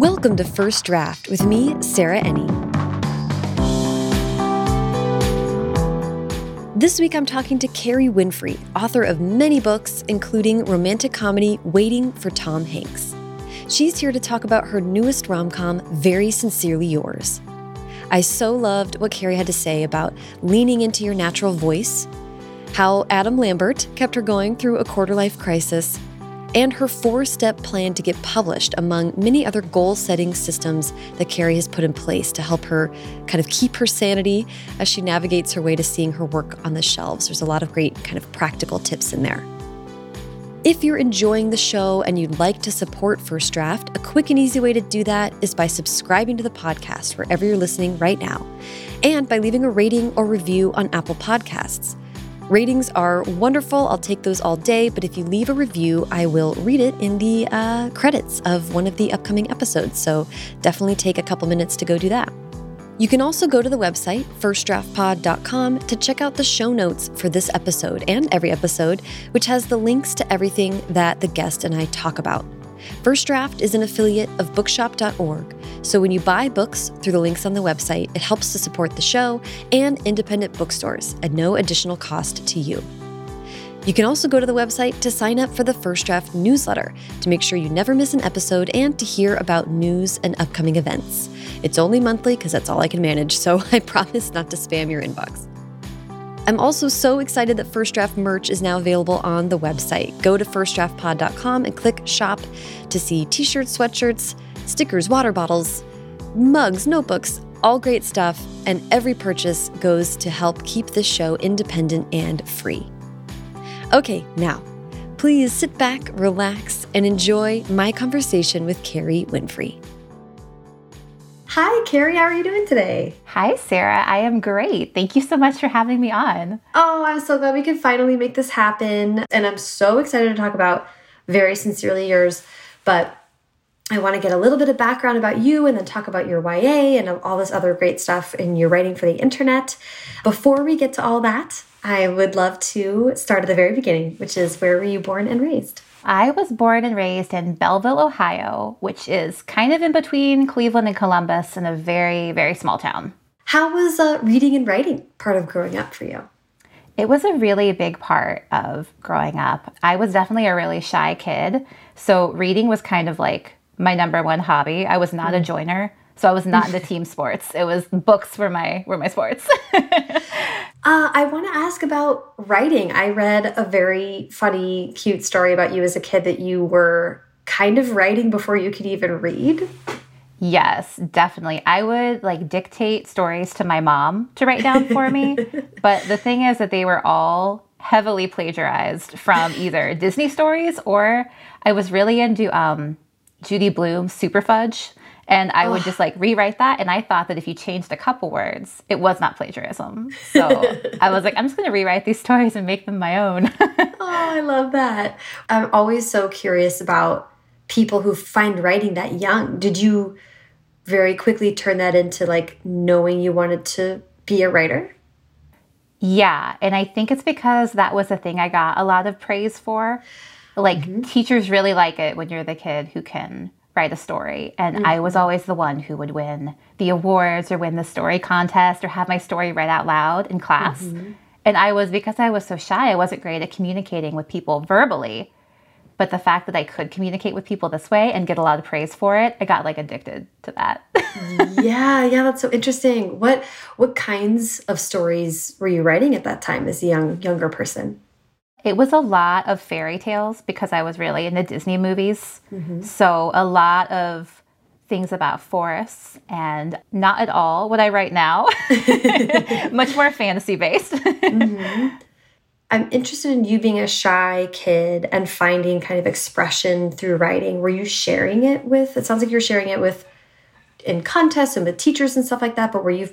Welcome to First Draft with me, Sarah Enni. This week I'm talking to Kerry Winfrey, author of many books, including romantic comedy Waiting for Tom Hanks. She's here to talk about her newest rom com, Very Sincerely Yours. I so loved what Carrie had to say about leaning into your natural voice, how Adam Lambert kept her going through a quarter life crisis, and her four step plan to get published, among many other goal setting systems that Kerry has put in place to help her kind of keep her sanity as she navigates her way to seeing her work on the shelves. There's a lot of great kind of practical tips in there. If you're enjoying the show and you'd like to support First Draft, a quick and easy way to do that is by subscribing to the podcast wherever you're listening right now, and by leaving a rating or review on Apple Podcasts. Ratings are wonderful. I'll take those all day. But if you leave a review, I will read it in the uh, credits of one of the upcoming episodes. So definitely take a couple minutes to go do that. You can also go to the website, firstdraftpod.com, to check out the show notes for this episode and every episode, which has the links to everything that the guest and I talk about. First Draft is an affiliate of bookshop.org, so when you buy books through the links on the website, it helps to support the show and independent bookstores at no additional cost to you. You can also go to the website to sign up for the First Draft newsletter to make sure you never miss an episode and to hear about news and upcoming events. It's only monthly because that's all I can manage, so I promise not to spam your inbox. I'm also so excited that First Draft merch is now available on the website. Go to firstdraftpod.com and click shop to see t shirts, sweatshirts, stickers, water bottles, mugs, notebooks, all great stuff. And every purchase goes to help keep this show independent and free. Okay, now, please sit back, relax, and enjoy my conversation with Kerry Winfrey. Hi, Kerry. How are you doing today? Hi, Sarah. I am great. Thank you so much for having me on. Oh, I'm so glad we could finally make this happen. And I'm so excited to talk about Very Sincerely Yours. But I want to get a little bit of background about you and then talk about your YA and all this other great stuff in your writing for the internet. Before we get to all that, I would love to start at the very beginning, which is where were you born and raised? I was born and raised in Bellville, Ohio, which is kind of in between Cleveland and Columbus in a very, very small town. How was uh, reading and writing part of growing up for you? It was a really big part of growing up. I was definitely a really shy kid. So reading was kind of like my number one hobby. I was not a mm. joiner. So I was not into team sports. It was books were my were my sports. uh, I want to ask about writing. I read a very funny, cute story about you as a kid that you were kind of writing before you could even read. Yes, definitely. I would like dictate stories to my mom to write down for me. but the thing is that they were all heavily plagiarized from either Disney stories or I was really into um, Judy Blume's Superfudge. And I would just like rewrite that. And I thought that if you changed a couple words, it was not plagiarism. So I was like, I'm just going to rewrite these stories and make them my own. oh, I love that. I'm always so curious about people who find writing that young. Did you very quickly turn that into like knowing you wanted to be a writer? Yeah. And I think it's because that was the thing I got a lot of praise for. Like, mm -hmm. teachers really like it when you're the kid who can write a story. And mm-hmm. I was mm-hmm. always the one who would win the awards or win the story contest or have my story read out loud in class. Mm-hmm. And I was, because I was so shy, I wasn't great at communicating with people verbally. But the fact that I could communicate with people this way and get a lot of praise for it, I got like addicted to that. yeah, yeah, that's so interesting. What what kinds of stories were you writing at that time as a young younger person? It was a lot of fairy tales because I was really into Disney movies. Mm-hmm. So, a lot of things about forests and not at all what I write now, much more fantasy based. mm-hmm. I'm interested in you being a shy kid and finding kind of expression through writing. Were you sharing it with, it sounds like you're sharing it with in contests and with teachers and stuff like that, but were you,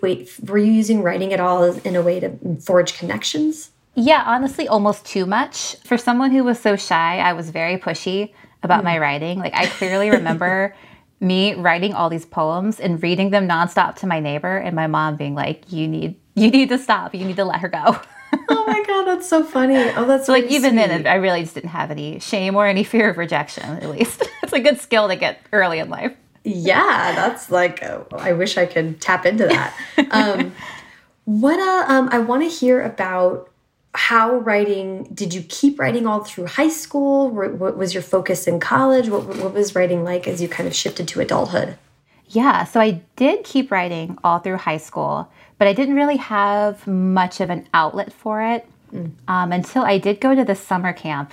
were you using writing at all in a way to forge connections? Yeah, honestly, almost too much. For someone who was so shy, I was very pushy about mm. my writing. Like, I clearly remember me writing all these poems and reading them nonstop to my neighbor, and my mom being like, "You need, you need to stop. You need to let her go." oh my god, that's so funny. Oh, that's so like even sweet. then, I really just didn't have any shame or any fear of rejection. At least it's a good skill to get early in life. yeah, that's like, I wish I could tap into that. Um, what uh, um, I want to hear about how writing, did you keep writing all through high school? What was your focus in college? What, what was writing like as you kind of shifted to adulthood? Yeah, so I did keep writing all through high school, but I didn't really have much of an outlet for it mm. um, until I did go to the summer camp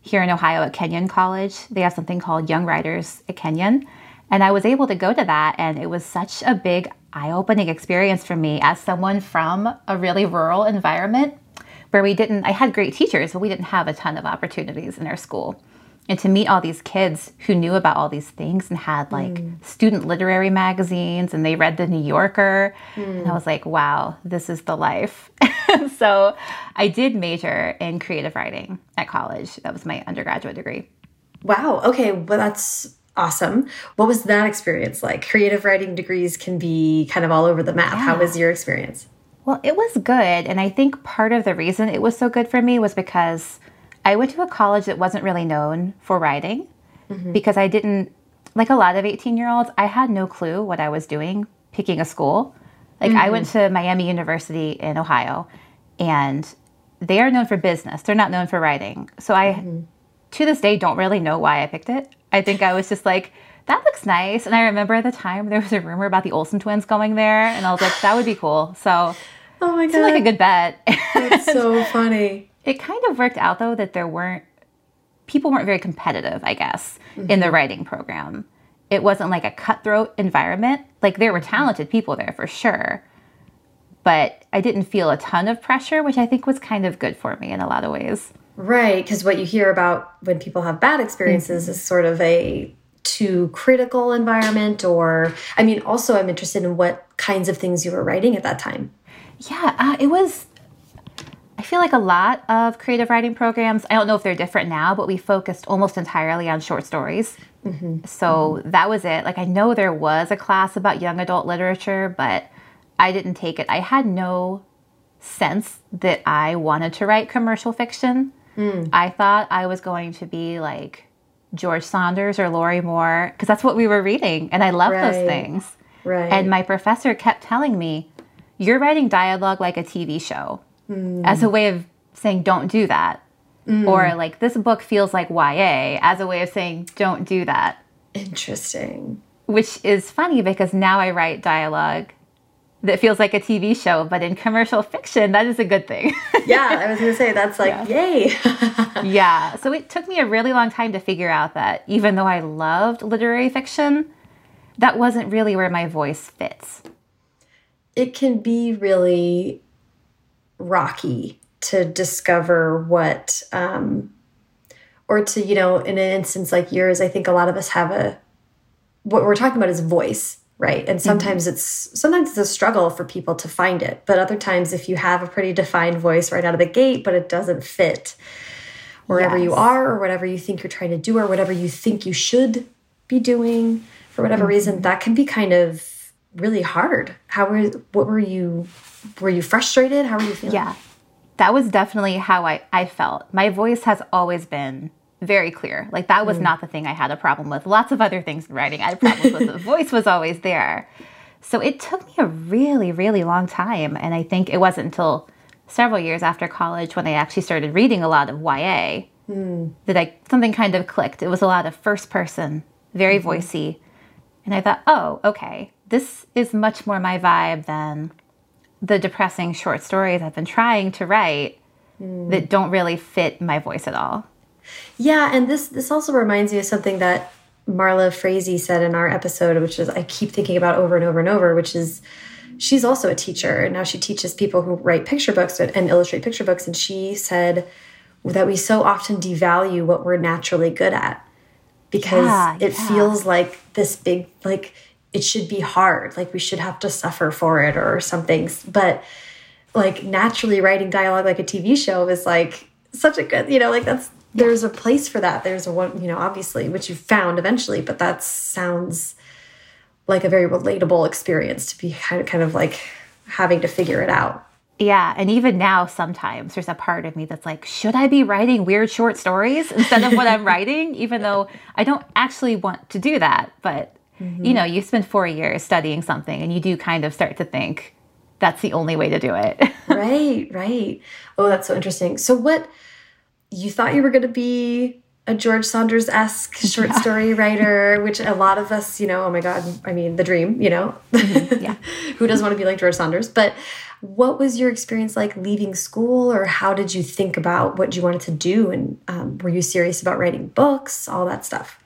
here in Ohio at Kenyon College. They have something called Young Writers at Kenyon. And I was able to go to that, and it was such a big eye opening experience for me as someone from a really rural environment where we didn't, I had great teachers, but we didn't have a ton of opportunities in our school and to meet all these kids who knew about all these things and had like mm. student literary magazines and they read the New Yorker. Mm. And I was like, wow, this is the life. so I did major in creative writing at college. That was my undergraduate degree. Wow. Okay. Well, that's awesome. What was that experience like? Creative writing degrees can be kind of all over the map. Yeah. How was your experience? Well, it was good. And I think part of the reason it was so good for me was because I went to a college that wasn't really known for writing mm-hmm. because I didn't, like a lot of 18 year olds, I had no clue what I was doing picking a school. Like mm-hmm. I went mm-hmm. to Miami University in Ohio and they are known for business, they're not known for writing. So I, mm-hmm. to this day, don't really know why I picked it. I think I was just like, that looks nice. And I remember at the time there was a rumor about the Olsen twins going there, and I was like, that would be cool. So, oh my god, seemed like a good bet. That's so funny. It kind of worked out though that there weren't people weren't very competitive, I guess, mm-hmm. in the writing program. It wasn't like a cutthroat environment. Like there were talented people there for sure. But I didn't feel a ton of pressure, which I think was kind of good for me in a lot of ways. Right, because what you hear about when people have bad experiences mm-hmm. is sort of a too critical environment or I mean also I'm interested in what kinds of things you were writing at that time. Yeah, uh, it was I feel like a lot of creative writing programs, I don't know if they're different now, but we focused almost entirely on short stories. Mm -hmm. So mm -hmm. that was it. Like, I know there was a class about young adult literature, but I didn't take it. I had no sense that I wanted to write commercial fiction. Mm. I thought I was going to be like George Saunders or Lorrie Moore, because that's what we were reading. And I love right. those things. Right. And my professor kept telling me, You're writing dialogue like a TV show mm. as a way of saying don't do that. Mm. Or like this book feels like YA as a way of saying don't do that. Interesting. Which is funny because now I write dialogue that feels like a TV show, but in commercial fiction, that is a good thing. yeah, I was going to say that's like, yeah. yay. yeah. So it took me a really long time to figure out that even though I loved literary fiction, that wasn't really where my voice fits. It can be really rocky to discover what um, or to you know in an instance like yours i think a lot of us have a what we're talking about is voice right and mm-hmm. sometimes mm -hmm. it's sometimes it's a struggle for people to find it but other times if you have a pretty defined voice right out of the gate but it doesn't fit wherever yes. you are or whatever you think you're trying to do or whatever you think you should be doing for whatever mm -hmm. reason that can be kind of really hard how were what were you were you frustrated? How were you feeling? Yeah, that was definitely how I, I felt. My voice has always been very clear. Like that was mm. not the thing I had a problem with. Lots of other things in writing I had problems with. The voice was always there. So it took me a really, really long time. And I think it wasn't until several years after college when I actually started reading a lot of YA mm. that I something kind of clicked. It was a lot of first person, very mm -hmm. voicey. And I thought, oh, okay, this is much more my vibe than the depressing short stories I've been trying to write mm. that don't really fit my voice at all. Yeah, and this this also reminds me of something that Marla Frazee said in our episode, which is I keep thinking about over and over and over, which is she's also a teacher and now she teaches people who write picture books and illustrate picture books and she said that we so often devalue what we're naturally good at because yeah, it yeah. feels like this big like it should be hard like we should have to suffer for it or something but like naturally writing dialogue like a tv show is like such a good you know like that's there's a place for that there's a one you know obviously which you found eventually but that sounds like a very relatable experience to be kind of kind of like having to figure it out yeah, and even now, sometimes there's a part of me that's like, should I be writing weird short stories instead of what I'm writing? Even though I don't actually want to do that, but mm-hmm. you know, you spend four years studying something and you do kind of start to think that's the only way to do it. right, right. Oh, that's so interesting. So, what you thought you were going to be a George Saunders esque short yeah. story writer, which a lot of us, you know, oh my God, I mean, the dream, you know? Mm -hmm. Yeah. Who doesn't want to be like George Saunders? But what was your experience like leaving school, or how did you think about what you wanted to do? And um, were you serious about writing books, all that stuff?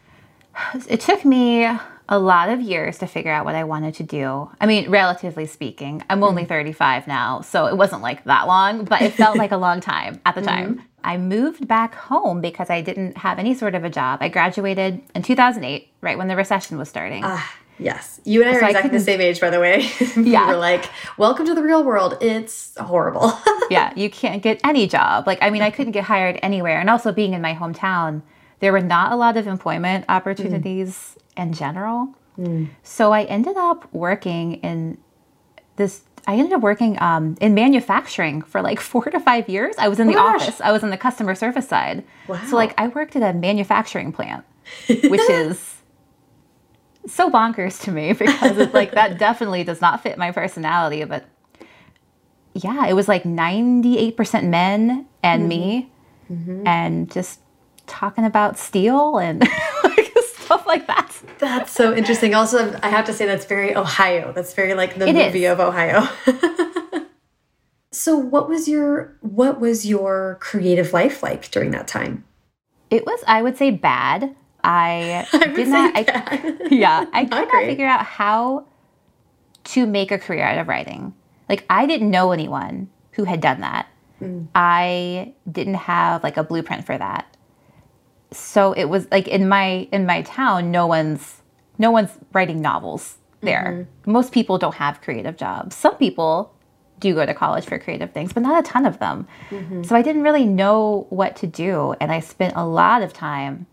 It took me a lot of years to figure out what I wanted to do. I mean, relatively speaking, I'm only mm. 35 now, so it wasn't like that long, but it felt like a long time at the time. Mm. I moved back home because I didn't have any sort of a job. I graduated in 2008, right when the recession was starting. Ah, yes. You and I so are exactly the same age, by the way. Yeah. we were like, welcome to the real world. It's horrible. yeah, you can't get any job. Like, I mean, I couldn't get hired anywhere. And also being in my hometown, there were not a lot of employment opportunities mm. in general. Mm. So I ended up working in this I ended up working um, in manufacturing for like four to five years. I was in oh the office. I was in the customer service side. Wow. So like I worked at a manufacturing plant, which is so bonkers to me because it's like that definitely does not fit my personality. But yeah, it was like 98% men and mm-hmm. me mm-hmm. and just talking about steel and stuff like that. That's so interesting. Also, I have to say that's very Ohio. That's very like the it movie is. of Ohio. so, what was your what was your creative life like during that time? It was, I would say, bad. I, I did not. I, yeah, I could not figure out how to make a career out of writing. Like, I didn't know anyone who had done that. Mm. I didn't have like a blueprint for that so it was like in my in my town no one's no one's writing novels there mm-hmm. most people don't have creative jobs some people do go to college for creative things but not a ton of them mm-hmm. so i didn't really know what to do and i spent a lot of time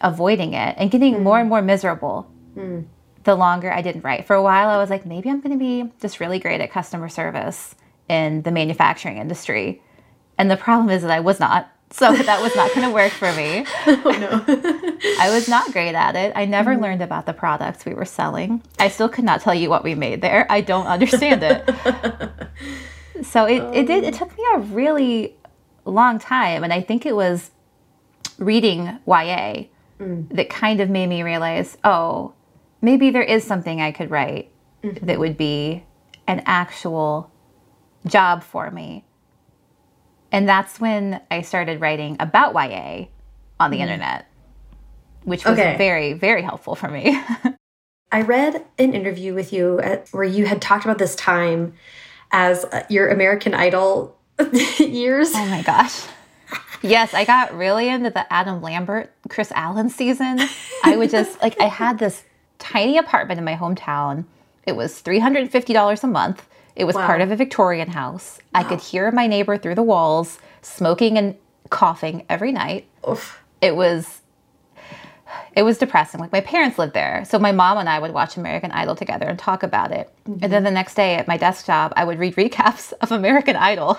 avoiding it and getting mm-hmm. more and more miserable mm. the longer i didn't write for a while i was like maybe i'm going to be just really great at customer service in the manufacturing industry and the problem is that i was not so that was not going to work for me. Oh, no. I was not great at it. I never mm. learned about the products we were selling. I still could not tell you what we made there. I don't understand it. so it, um. it did it took me a really long time and I think it was reading YA mm. that kind of made me realize, oh, maybe there is something I could write mm-hmm. that would be an actual job for me and that's when I started writing about YA on the mm. internet, which was okay. very, very helpful for me. I read an interview with you at, where you had talked about this time as uh, your American Idol years. Oh my gosh. Yes, I got really into the Adam Lambert, Kris Allen season. I would just, like, I had this tiny apartment in my hometown. It was $350 a month. It was wow. part of a Victorian house. Wow. I could hear my neighbor through the walls smoking and coughing every night. Oof. It was it was depressing. Like my parents lived there, so my mom and I would watch American Idol together and talk about it. Mm-hmm. And then the next day at my desk job, I would read recaps of American Idol,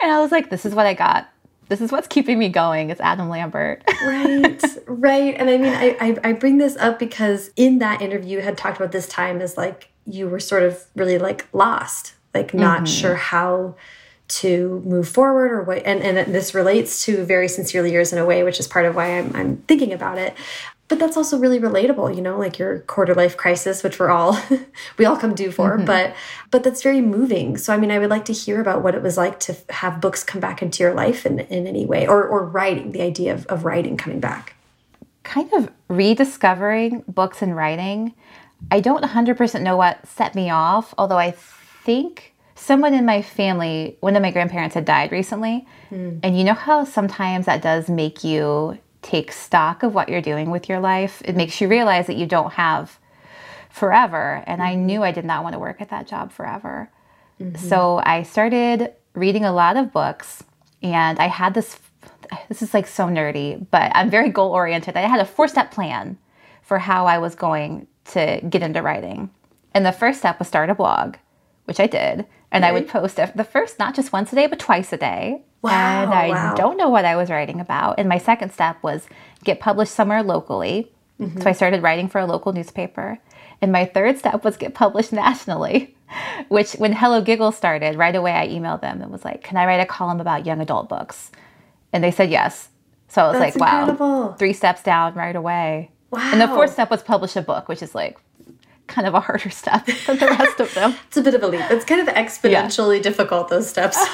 and I was like, "This is what I got. This is what's keeping me going. It's Adam Lambert." right, right. And I mean, I, I I bring this up because in that interview, had talked about this time as like you were sort of really like lost, like not mm -hmm. sure how to move forward or what and, and this relates to very sincerely yours in a way which is part of why I'm, I'm thinking about it but that's also really relatable you know like your quarter life crisis which we're all we all come due for mm -hmm. but but that's very moving so i mean i would like to hear about what it was like to have books come back into your life in, in any way or or writing the idea of, of writing coming back kind of rediscovering books and writing I don't 100% know what set me off, although I think someone in my family, one of my grandparents had died recently. Mm. And you know how sometimes that does make you take stock of what you're doing with your life? It makes you realize that you don't have forever. And I knew I did not want to work at that job forever. Mm-hmm. So I started reading a lot of books and I had this this is like so nerdy, but I'm very goal oriented. I had a four step plan for how I was going to get into writing. And the first step was start a blog, which I did. And I would post the first, not just once a day, but twice a day. Wow, and I wow. don't know what I was writing about. And my second step was get published somewhere locally. Mm-hmm. So I started writing for a local newspaper. And my third step was get published nationally, which when Hello Giggle started, right away I emailed them and was like, Can I write a column about young adult books? And they said yes. So I was That's like, incredible. wow, three steps down right away. Wow. And the fourth step was publish a book, which is like kind of a harder step than the rest of them. it's a bit of a leap. It's kind of exponentially yeah. difficult, those steps.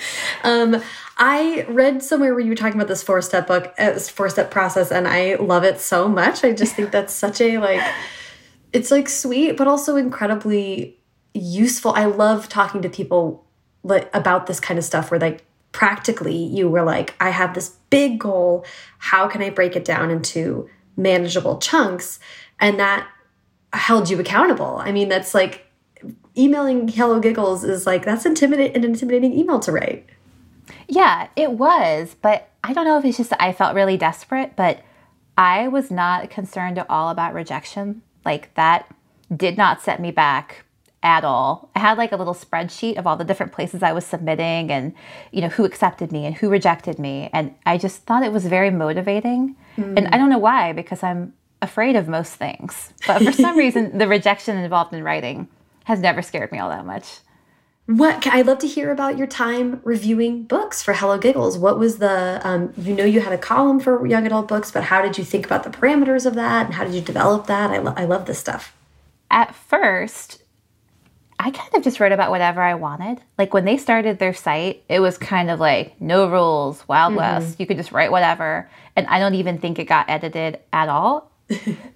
um, I read somewhere where you were talking about this four step book, uh, this four step process, and I love it so much. I just think that's such a like, it's like sweet, but also incredibly useful. I love talking to people like, about this kind of stuff where like practically you were like, I have this big goal. How can I break it down into manageable chunks? And that held you accountable. I mean, that's like emailing HelloGiggles is like, that's intimidate an intimidating email to write. Yeah, it was. But I don't know if it's just I felt really desperate, but I was not concerned at all about rejection. Like that did not set me back at all. I had like a little spreadsheet of all the different places I was submitting and you know who accepted me and who rejected me and I just thought it was very motivating. Mm. And I don't know why because I'm afraid of most things. But for some reason the rejection involved in writing has never scared me all that much. What I'd love to hear about your time reviewing books for HelloGiggles. What was the um, you know you had a column for young adult books, but how did you think about the parameters of that, and how did you develop that? I, lo I love this stuff. At first, I kind of just wrote about whatever I wanted. Like when they started their site, it was kind of like no rules, Wild mm -hmm. West. You could just write whatever. And I don't even think it got edited at all.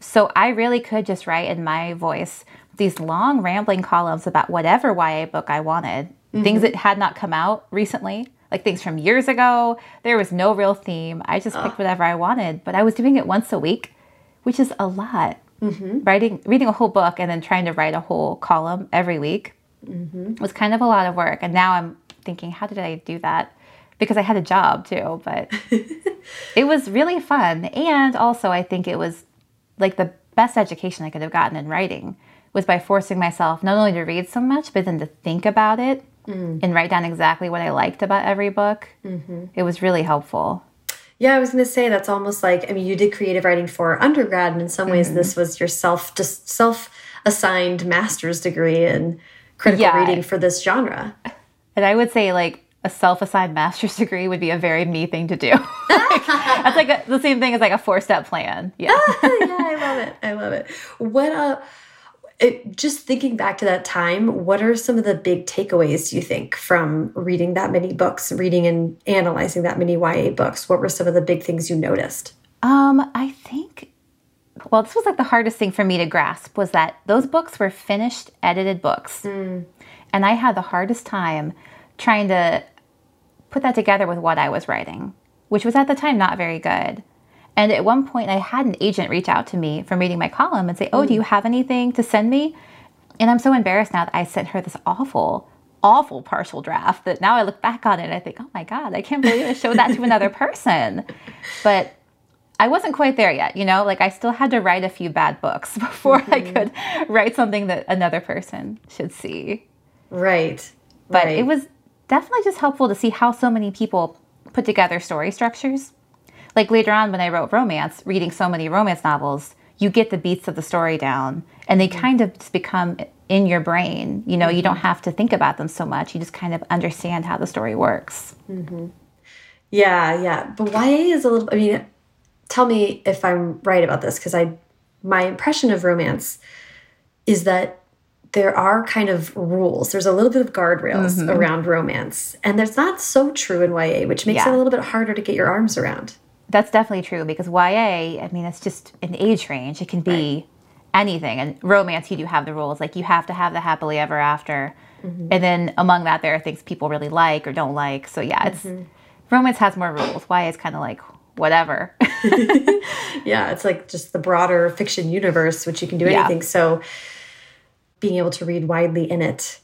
So I really could just write in my voice these long rambling columns about whatever YA book I wanted, mm -hmm. things that had not come out recently, like things from years ago. There was no real theme. I just picked whatever I wanted, but I was doing it once a week, which is a lot. Mm -hmm. Writing, reading a whole book and then trying to write a whole column every week mm -hmm. was kind of a lot of work. And now I'm thinking, how did I do that? Because I had a job too, but it was really fun. And also, I think it was like the best education I could have gotten in writing was by forcing myself not only to read so much, but then to think about it mm. and write down exactly what I liked about every book. Mm -hmm. It was really helpful. Yeah, I was going to say that's almost like I mean, you did creative writing for undergrad, and in some ways, mm -hmm. this was your self just self assigned master's degree in critical yeah. reading for this genre. And I would say like a self-assigned master's degree would be a very me thing to do. like, that's like a, the same thing as like a four-step plan. Yeah. yeah, I love it. I love it. What uh it, just thinking back to that time, what are some of the big takeaways do you think from reading that many books, reading and analyzing that many YA books? What were some of the big things you noticed? Um, I think, well, this was like the hardest thing for me to grasp was that those books were finished, edited books. Mm. And I had the hardest time trying to put that together with what I was writing, which was at the time not very good. And at one point, I had an agent reach out to me from reading my column and say, Oh, do you have anything to send me? And I'm so embarrassed now that I sent her this awful, awful partial draft that now I look back on it and I think, Oh my God, I can't believe I showed that to another person. But I wasn't quite there yet, you know, like I still had to write a few bad books before mm -hmm. I mm-hmm. could write something that another person should see. Right. But right. it was definitely just helpful to see how so many people put together story structures like later on when I wrote romance, reading so many romance novels, you get the beats of the story down and they kind of just become in your brain. You know, you don't have to think about them so much. You just kind of understand how the story works. Mm -hmm. Yeah, yeah. But YA is a little, I mean, tell me if I'm right about this because I, my impression of romance is that there are kind of rules. There's a little bit of guardrails mm -hmm. around romance. And there's not so true in YA, which makes yeah. it a little bit harder to get your arms around. That's definitely true because YA, I mean, it's just an age range. It can be right. anything. And romance, you do have the rules. Like you have to have the happily ever after. Mm -hmm. And then among that, there are things people really like or don't like. So yeah, it's mm -hmm. romance has more rules. YA is kind of like whatever. yeah, it's like just the broader fiction universe, which you can do anything. Yeah. So being able to read widely in it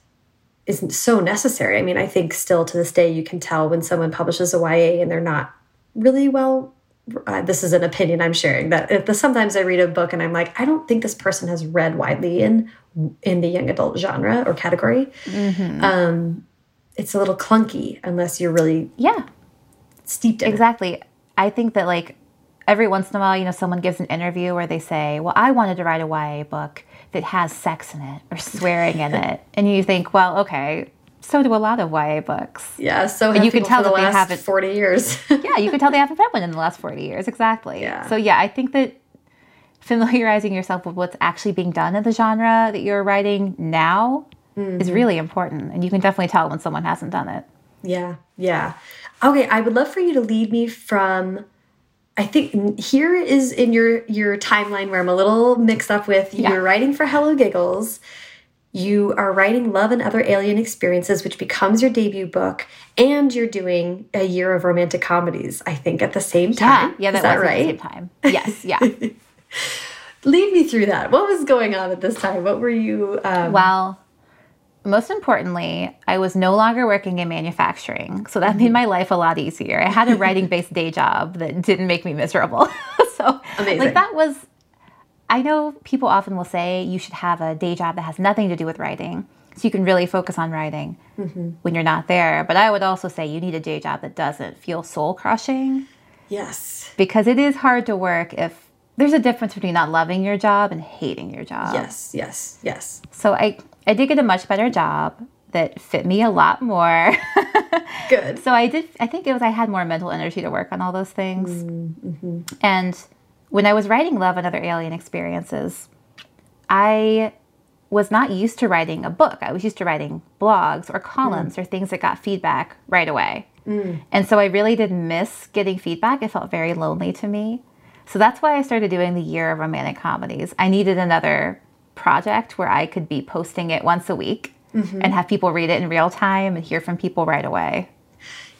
isn't so necessary. I mean, I think still to this day, you can tell when someone publishes a YA and they're not really well uh, this is an opinion I'm sharing that the, sometimes I read a book and I'm like, I don't think this person has read widely in in the young adult genre or category. Mm -hmm. um, it's a little clunky unless you're really yeah steeped exactly. It. I think that like every once in a while, you know, someone gives an interview where they say, Well, I wanted to write a YA book that has sex in it or swearing in it. And you think, Well, okay, so do a lot of YA books. Yeah, so you can tell that the they haven't 40 years. yeah, you can tell they haven't read one in the last 40 years. Exactly. Yeah. So yeah, I think that familiarizing yourself with what's actually being done in the genre that you're writing now mm-hmm. is really important. And you can definitely tell when someone hasn't done it. Yeah, yeah. Okay, I would love for you to lead me from I think here is in your your timeline where I'm a little mixed up with yeah. you're writing for HelloGiggles. You are writing Love and Other Alien Experiences, which becomes your debut book, and you're doing a year of romantic comedies, I think, at the same time. Yeah, yeah that, that right? at the same time. Yes, yeah. Lead me through that. What was going on at this time? What were you? Um... Well, most importantly, I was no longer working in manufacturing. So that made mm-hmm. my life a lot easier. I had a writing based day job that didn't make me miserable. so, Amazing. like, that was, I know people often will say you should have a day job that has nothing to do with writing. So you can really focus on writing mm-hmm. when you're not there. But I would also say you need a day job that doesn't feel soul crushing. Yes. Because it is hard to work if there's a difference between not loving your job and hating your job. Yes, yes, yes. So I I did get a much better job that fit me a lot more. Good. So I did I think it was I had more mental energy to work on all those things. Mm-hmm. And when I was writing Love and Other Alien Experiences, I was not used to writing a book. I was used to writing blogs or columns mm. or things that got feedback right away. Mm. And so I really did miss getting feedback. It felt very lonely to me. So that's why I started doing the year of romantic comedies. I needed another project where I could be posting it once a week mm-hmm. and have people read it in real time and hear from people right away.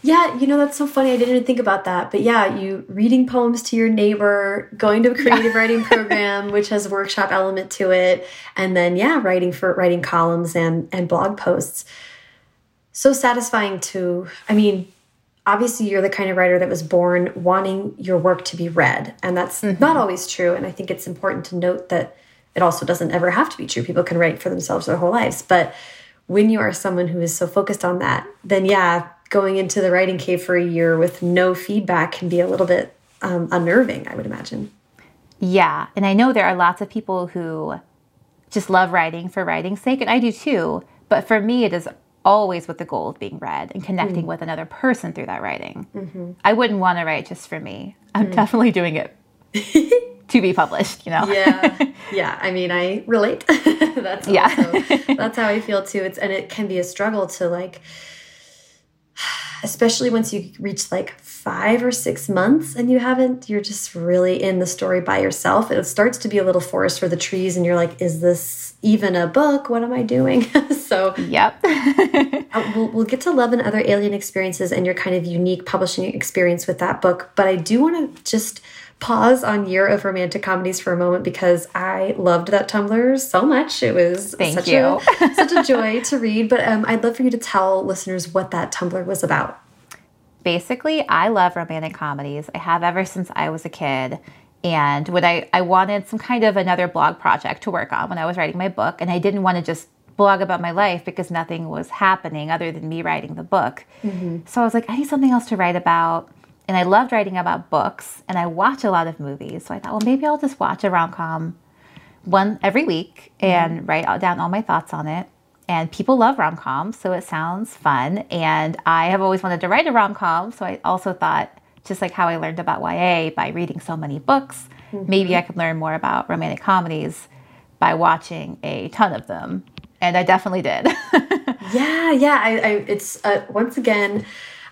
Yeah, you know, that's so funny. I didn't even think about that. But yeah, you reading poems to your neighbor, going to a creative writing program, which has a workshop element to it, and then yeah, writing for writing columns and and blog posts. So satisfying to I mean, obviously you're the kind of writer that was born wanting your work to be read and that's mm -hmm. not always true and i think it's important to note that it also doesn't ever have to be true people can write for themselves their whole lives but when you are someone who is so focused on that then yeah going into the writing cave for a year with no feedback can be a little bit um, unnerving i would imagine yeah and i know there are lots of people who just love writing for writing's sake and i do too but for me it is always with the goal of being read and connecting mm. with another person through that writing. Mm-hmm. I wouldn't want to write just for me. I'm mm. definitely doing it to be published, you know. yeah. Yeah, I mean, I relate. that's yeah. Also, that's how I feel too. It's and it can be a struggle to like especially once you reach like five or six months and you haven't, you're just really in the story by yourself. It starts to be a little forest for the trees, and you're like, is this even a book? What am I doing? so, yep. uh, we'll, we'll get to Love and Other Alien Experiences and your kind of unique publishing experience with that book. But I do want to just pause on Year of Romantic Comedies for a moment because I loved that Tumblr so much. It was Thank such, you. A, such a joy to read. But um, I'd love for you to tell listeners what that Tumblr was about. Basically, I love romantic comedies. I have ever since I was a kid. And when I, I wanted some kind of another blog project to work on when I was writing my book, and I didn't want to just blog about my life because nothing was happening other than me writing the book. Mm -hmm. So I was like, I need something else to write about and I loved writing about books and I watch a lot of movies. So I thought, well, maybe I'll just watch a rom com one every week and mm-hmm. write down all my thoughts on it. And people love rom coms, so it sounds fun. And I have always wanted to write a rom com, so I also thought, just like how I learned about YA by reading so many books, mm-hmm. maybe I could learn more about romantic comedies by watching a ton of them. And I definitely did. yeah, yeah. I, I it's uh, once again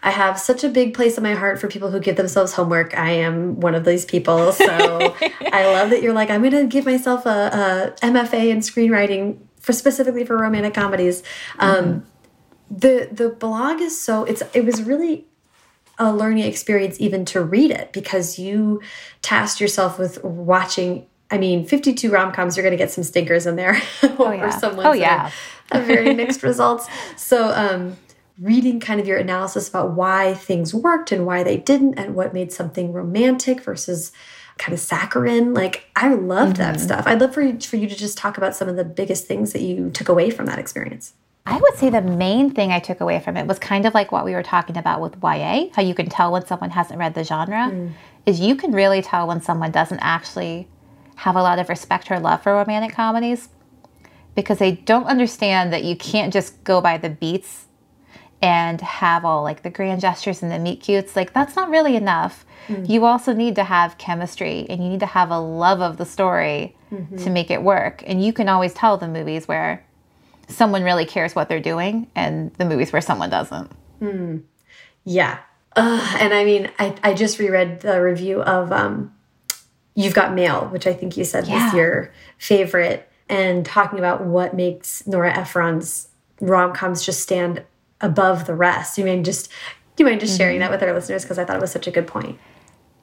I have such a big place in my heart for people who give themselves homework. I am one of these people. So I love that you're like, I'm going to give myself a, a, MFA in screenwriting for specifically for romantic comedies. Um, mm -hmm. The the blog is so it's it was really a learning experience even to read it because you tasked yourself with watching I mean, 52 rom-coms, you're going to get some stinkers in there. Oh, yeah. or some ones oh, yeah. have very mixed results. So, um, reading kind of your analysis about why things worked and why they didn't and what made something romantic versus kind of saccharine like i loved mm -hmm. that mm-hmm. stuff i'd love for you, for you to just talk about some of the biggest things that you took away from that experience I would say the main thing I took away from it was kind of like what we were talking about with YA, how you can tell when someone hasn't read the genre. Mm. is you can really tell when someone doesn't actually have a lot of respect or love for romantic comedies because they don't understand that you can't just go by the beats and have all like the grand gestures and the meet cutes. Like that's not really enough. Mm. You also need to have chemistry and you need to have a love of the story mm-hmm. to make it work. And you can always tell the movies where someone really cares what they're doing and the movies where someone doesn't. Mm. Yeah. Uh, and I mean, I, I just reread the review of um, You've Got Mail, which I think you said yeah. was your favorite, and talking about what makes Nora Ephron's rom coms just stand above the rest. You mean just do you mind just sharing mm -hmm. that with our listeners because I thought it was such a good point.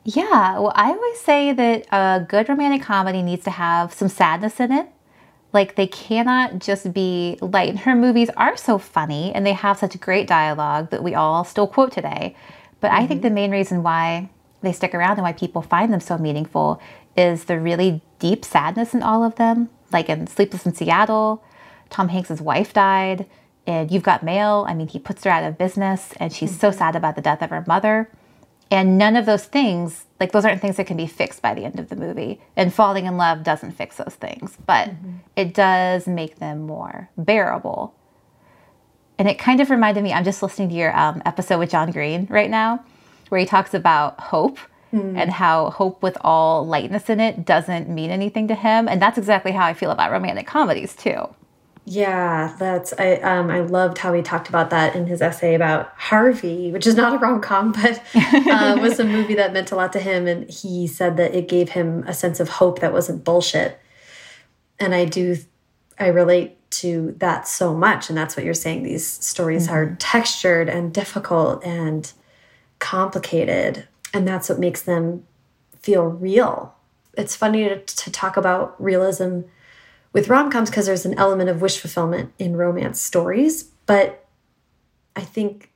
Yeah, well, I always say that a good romantic comedy needs to have some sadness in it. Like they cannot just be light. Her movies are so funny and they have such great dialogue that we all still quote today. But mm -hmm. I think mm-hmm. the main reason why they stick around and why people find them so meaningful is the really deep sadness in all of them. Like in Sleepless in Seattle, Tom Hanks's wife died and You've Got Mail, I mean, he puts her out of business and she's mm-hmm. so sad about the death of her mother. And none of those things, like those aren't things that can be fixed by the end of the movie. And falling in love doesn't fix those things, but mm-hmm. it does make them more bearable. And it kind of reminded me, I'm just listening to your um, episode with John Green right now, where he talks about hope mm. and how hope with all lightness in it doesn't mean anything to him. And that's exactly how I feel about romantic comedies, too. Yeah, that's I um I loved how he talked about that in his essay about Harvey, which is not a rom com, but uh, was a movie that meant a lot to him, and he said that it gave him a sense of hope that wasn't bullshit. And I do, I relate to that so much, and that's what you're saying. These stories mm -hmm. are mm-hmm. textured and difficult and complicated, and that's what makes them feel real. It's funny to, to talk about realism with rom coms because there's an element of wish fulfillment in romance stories, but I think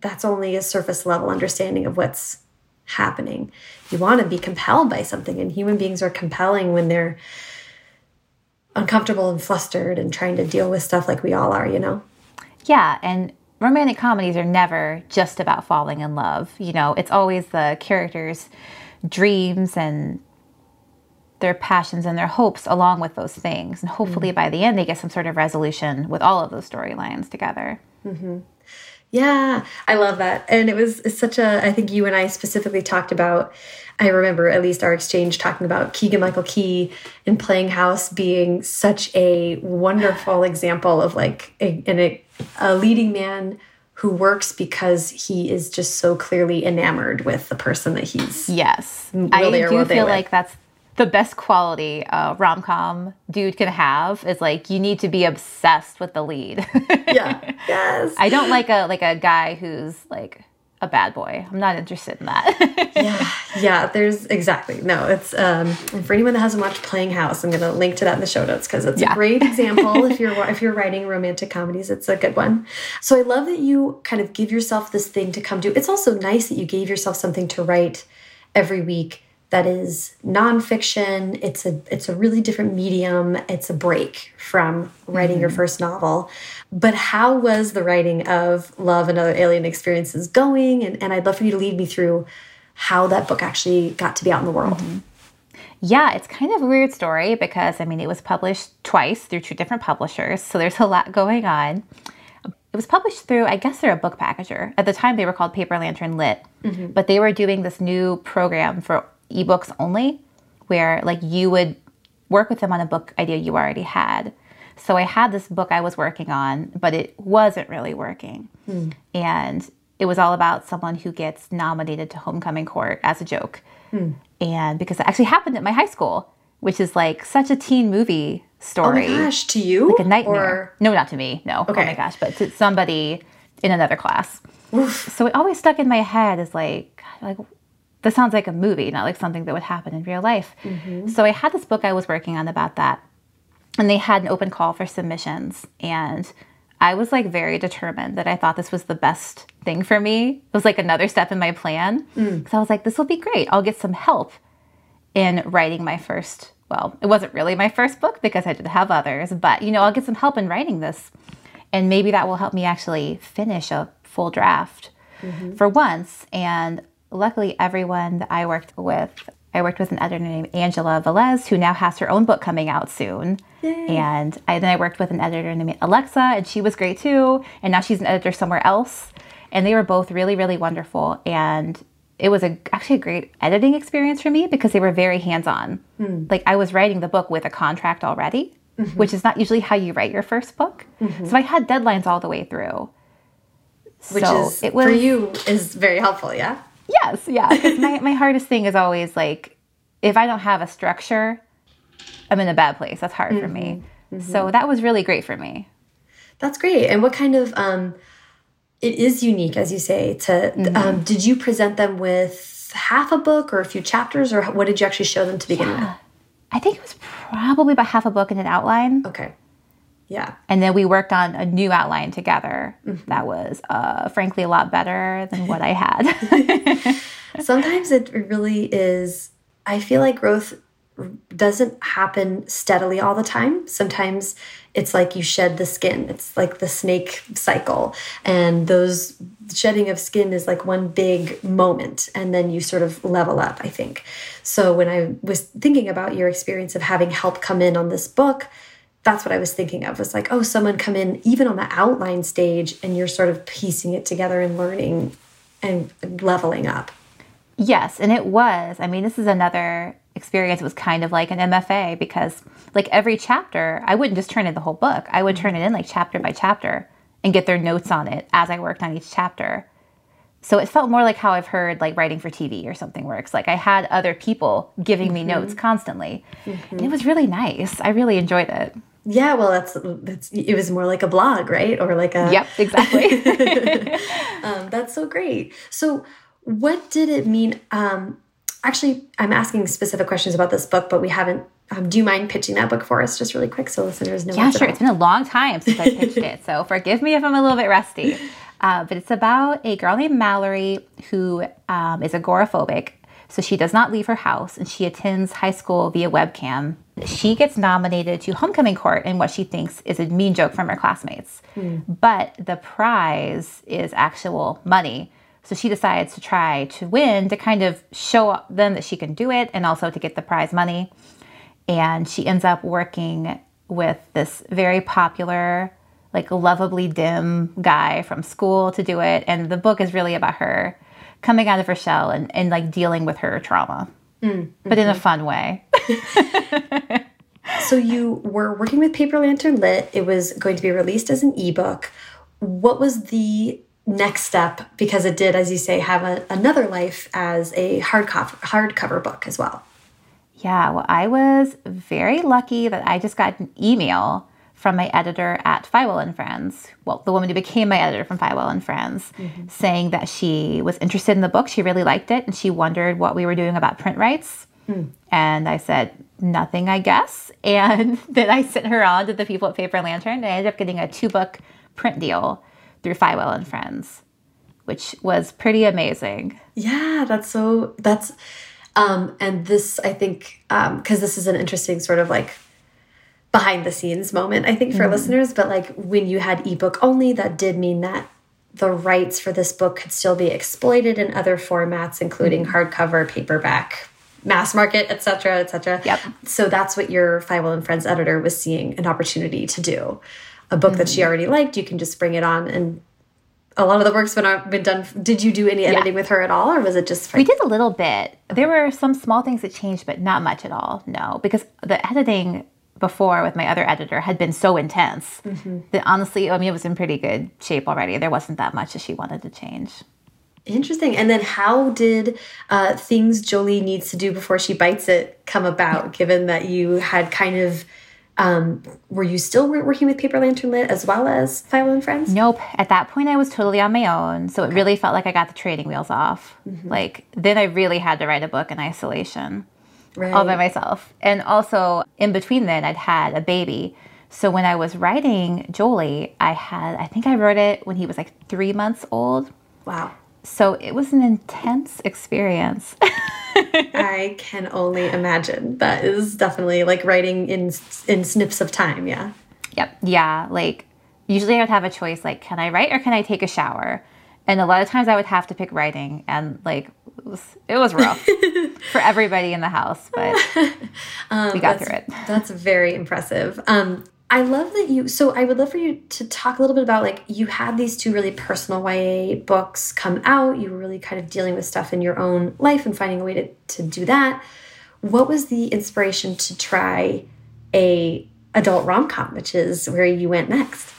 that's only a surface level understanding of what's happening. You want to be compelled by something, and human beings are compelling when they're uncomfortable and flustered and trying to deal with stuff like we all are, you know? Yeah, and romantic comedies are never just about falling in love. You know, it's always the characters' dreams and their passions and their hopes along with those things. And hopefully mm-hmm. by the end, they get some sort of resolution with all of those storylines together. Mm-hmm. Yeah, I love that. And it was such a, I think you and I specifically talked about, I remember at least our exchange talking about Keegan Michael Key in Playing House being such a wonderful example of like a, a, a leading man who works because he is just so clearly enamored with the person that he's yes really i do feel like that's the best quality uh, rom com dude can have is like you need to be obsessed with the lead. yeah. Yes. I don't like a like a guy who's like a bad boy. I'm not interested in that. yeah. Yeah. There's exactly no. It's um for anyone that hasn't watched Playing House, I'm gonna link to that in the show notes because it's yeah. a great example. if you're if you're writing romantic comedies, it's a good one. So I love that you kind of give yourself this thing to come to. It's also nice that you gave yourself something to write every week that is nonfiction. It's a it's a really different medium. It's a break from writing mm -hmm. your mm-hmm. first novel. But how was the writing of Love and Other Alien Experiences going? And, and I'd love for you to lead me through how that book actually got to be out in the world. Mm -hmm. Yeah, it's kind of a weird story because I mean it was published twice through two different publishers, so there's a lot going on. It was published through, I guess they're a book packager. At the time, they were called Paper Lantern Lit, mm -hmm. but they were doing this new program for ebooks only, where like you would work with them on a book idea you already had. So I had this book I was working on, but it wasn't really working. Hmm. And it was all about someone who gets nominated to homecoming court as a joke. Hmm. And because it actually happened at my high school, which is like such a teen movie story. Oh my gosh, to you? Like a nightmare. Or... No, not to me. No. Okay. Oh my gosh, but to somebody in another class. Oof. So it always stuck in my head as like, like this sounds like a movie, not like something that would happen in real life. Mm-hmm. So I had this book I was working on about that. And they had an open call for submissions. And I was like very determined that I thought this was the best thing for me. It was like another step in my plan. Mm. So I was like, this will be great. I'll get some help in writing my first, well, it wasn't really my first book because I did have others, but you know, I'll get some help in writing this. And maybe that will help me actually finish a full draft mm-hmm. for once. And luckily, everyone that I worked with, I worked with an editor named Angela Velez, who now has her own book coming out soon. Yay. And I, then I worked with an editor named Alexa, and she was great too. And now she's an editor somewhere else. And they were both really, really wonderful. And it was a, actually a great editing experience for me because they were very hands on. Mm. Like I was writing the book with a contract already, mm-hmm. which is not usually how you write your first book. Mm-hmm. So I had deadlines all the way through. Which so is, it was, for you, is very helpful, yeah? Yes, yeah. My, my hardest thing is always like, if I don't have a structure, I'm in a bad place. That's hard mm-hmm. for me. Mm-hmm. Mm-hmm. So that was really great for me. That's great. And what kind of, um, it is unique, as you say, to, mm-hmm. um, did you present them with half a book or a few chapters, or what did you actually show them to begin yeah. with? I think it was probably about half a book and an outline. Okay. Yeah. And then we worked on a new outline together mm -hmm. that was, uh, frankly, a lot better than what I had. Sometimes it really is, I feel like growth doesn't happen steadily all the time. Sometimes it's like you shed the skin. It's like the snake cycle. And those shedding of skin is like one big moment. And then you sort of level up, I think. So when I was thinking about your experience of having help come in on this book, that's what I was thinking of was like, oh, someone come in even on the outline stage and you're sort of piecing it together and learning and leveling up. Yes, and it was. I mean, this is another experience. It was kind of like an MFA because, like, every chapter, I wouldn't just turn in the whole book. I would turn it in like chapter by chapter and get their notes on it as I worked on each chapter. So it felt more like how I've heard like writing for TV or something works. Like I had other people giving me mm -hmm. notes constantly. Mm -hmm. And it was really nice. I really enjoyed it. Yeah, well, that's that's it was more like a blog, right? Or like a Yep, exactly. um, that's so great. So, what did it mean? Um, actually, I'm asking specific questions about this book, but we haven't. Um, do you mind pitching that book for us, just really quick, so listeners know? Yeah, sure. It's been a long time since I pitched it, so forgive me if I'm a little bit rusty. Uh, but it's about a girl named Mallory who um, is agoraphobic so she does not leave her house and she attends high school via webcam. She gets nominated to homecoming court in what she thinks is a mean joke from her classmates. Mm. But the prize is actual money. So she decides to try to win to kind of show them that she can do it and also to get the prize money. And she ends up working with this very popular, like lovably dim guy from school to do it. And the book is really about her coming out of her shell and, and like dealing with her trauma, mm, but in a mm-hmm. fun way. so you were working with Paper Lantern Lit. It was going to be released as an ebook. What was the next step? Because it did, as you say, have a, another life as a hardcover hardcover book as well. Yeah, well, I was very lucky that I just got an email from my editor at Feiwel and Friends, well, the woman who became my editor from Feiwel and Friends, mm-hmm. saying that she was interested in the book. She really liked it, and she wondered what we were doing about print rights. And I said, nothing, I guess. And then I sent her on to the people at Paper Lantern, and I ended up getting a two book print deal through Feiwel and Friends, which was pretty amazing. Yeah, that's so, that's, um, and this, I think, because um, this is an interesting sort of like behind the scenes moment, I think, for mm. listeners. But like when you had ebook only, that did mean that the rights for this book could still be exploited in other formats, including mm. hardcover, paperback, mass market, etc., etc. Yep. So that's what your Feiwel and Friends editor was seeing an opportunity to do. A book mm. that she mm. already liked, you can just bring it on and a lot of the work's been been done. Did you do any editing yeah. with her at all, or was it just? For we did a little bit. There were some small things that changed, but not much at all. No, because the editing before with my other editor had been so intense mm-hmm. that honestly, I mean, it was in pretty good shape already. There wasn't that much that she wanted to change. Interesting. And then how did uh, things Jolie needs to do before she bites it come about, given that you had kind of. Um, were you still working with Paper Lantern Lit as well as Feiwel and Friends? Nope. At that point, I was totally on my own. So it really felt like I got the training wheels off. Mm -hmm. Like, then I really had to write a book in isolation right. all by myself. And also, in between then, I'd had a baby. So when I was writing Jolie, I had, I think I wrote it when he was like three months old. Wow. So it was an intense experience. I can only imagine. That is definitely like writing in in snips of time, yeah. Yep. Yeah, like usually I would have a choice like can I write or can I take a shower? And a lot of times I would have to pick writing and like it was, it was rough for everybody in the house, but um, we got through it. That's very impressive. Um, I love that you, so I would love for you to talk a little bit about like you had these two really personal YA books come out. You were really kind of dealing with stuff in your own life and finding a way to, to do that. What was the inspiration to try a adult rom-com, which is where you went next?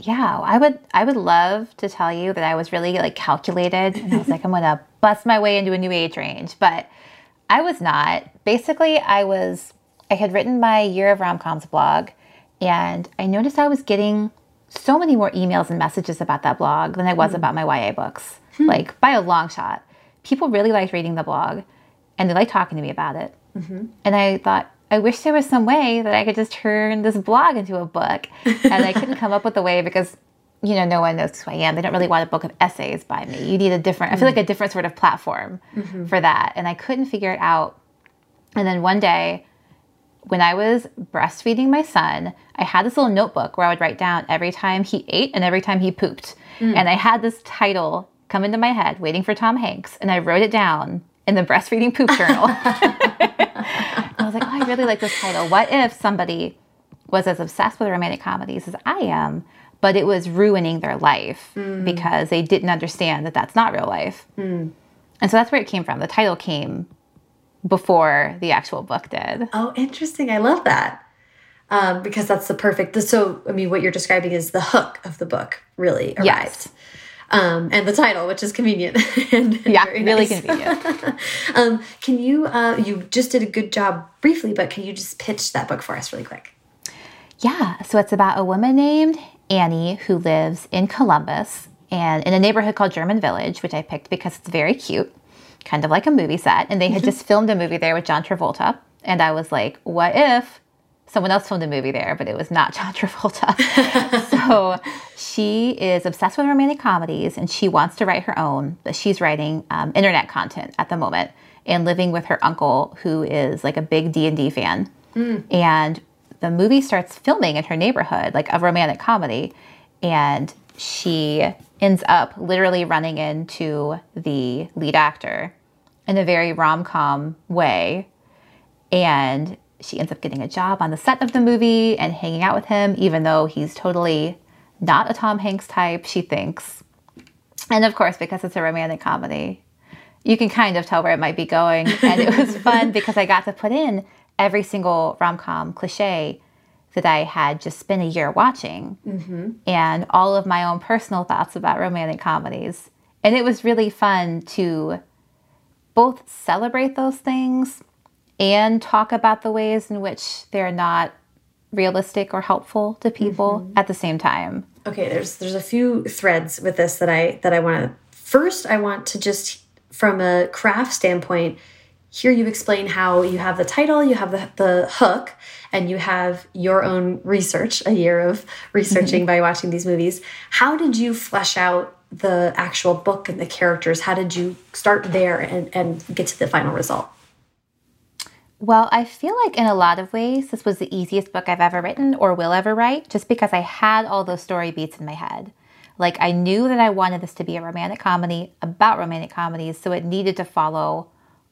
Yeah, I would I would love to tell you that I was really like calculated and I was like I'm going to bust my way into a new age range, but I was not. Basically, I was I had written my Year of Rom-Coms blog and I noticed I was getting so many more emails and messages about that blog than I was mm. about my YA books. Hmm. Like by a long shot. People really liked reading the blog and they liked talking to me about it. Mm -hmm. And I thought I wish there was some way that I could just turn this blog into a book. And I couldn't come up with a way because, you know, no one knows who I am. They don't really want a book of essays by me. You need a different, I feel like a different sort of platform mm-hmm. for that. And I couldn't figure it out. And then one day, when I was breastfeeding my son, I had this little notebook where I would write down every time he ate and every time he pooped. Mm. And I had this title come into my head, Waiting for Tom Hanks, and I wrote it down in the breastfeeding poop journal. I was like, oh, I really like this title. What if somebody was as obsessed with romantic comedies as I am, but it was ruining their life mm. because they didn't understand that that's not real life? Mm. And so that's where it came from. The title came before the actual book did. Oh, interesting. I love that. Um, because that's the perfect. So, I mean, what you're describing is the hook of the book really arrived. Yes um, and the title, which is convenient. and, yeah, really convenient. um, can you, uh, you just did a good job briefly, but can you just pitch that book for us really quick? Yeah, so it's about a woman named Annie who lives in Columbus and in a neighborhood called German Village, which I picked because it's very cute, kind of like a movie set. And they had just filmed a movie there with John Travolta. And I was like, what if someone else filmed a movie there, but it was not John Travolta. so she is obsessed with romantic comedies and she wants to write her own, but she's writing um, internet content at the moment and living with her uncle who is like a big D&D fan. Mm. And the movie starts filming in her neighborhood, like a romantic comedy, and she ends up literally running into the lead actor in a very rom-com way and she ends up getting a job on the set of the movie and hanging out with him, even though he's totally not a Tom Hanks type, she thinks. And of course, because it's a romantic comedy, you can kind of tell where it might be going. And it was fun because I got to put in every single rom com cliche that I had just spent a year watching mm-hmm. and all of my own personal thoughts about romantic comedies. And it was really fun to both celebrate those things and talk about the ways in which they're not realistic or helpful to people mm -hmm. at the same time. Okay, there's there's a few threads with this that I that I want to first I want to just from a craft standpoint here you explain how you have the title, you have the, the hook, and you have your own research, a year of researching mm-hmm. by watching these movies. How did you flesh out the actual book and the characters? How did you start there and, and get to the final result? Well, I feel like in a lot of ways, this was the easiest book I've ever written or will ever write, just because I had all those story beats in my head. Like, I knew that I wanted this to be a romantic comedy about romantic comedies, so it needed to follow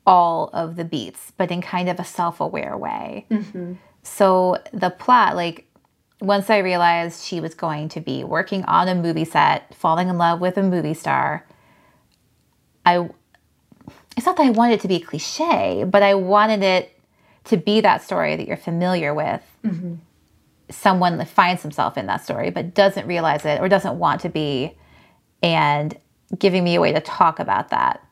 all of the beats, but in kind of a self aware way. Mm-hmm. So, the plot, like, once I realized she was going to be working on a movie set, falling in love with a movie star, I it's not that I wanted it to be cliche, but I wanted it to be that story that you're familiar with. Mm-hmm. Someone finds himself in that story but doesn't realize it or doesn't want to be, and giving me a way to talk about that.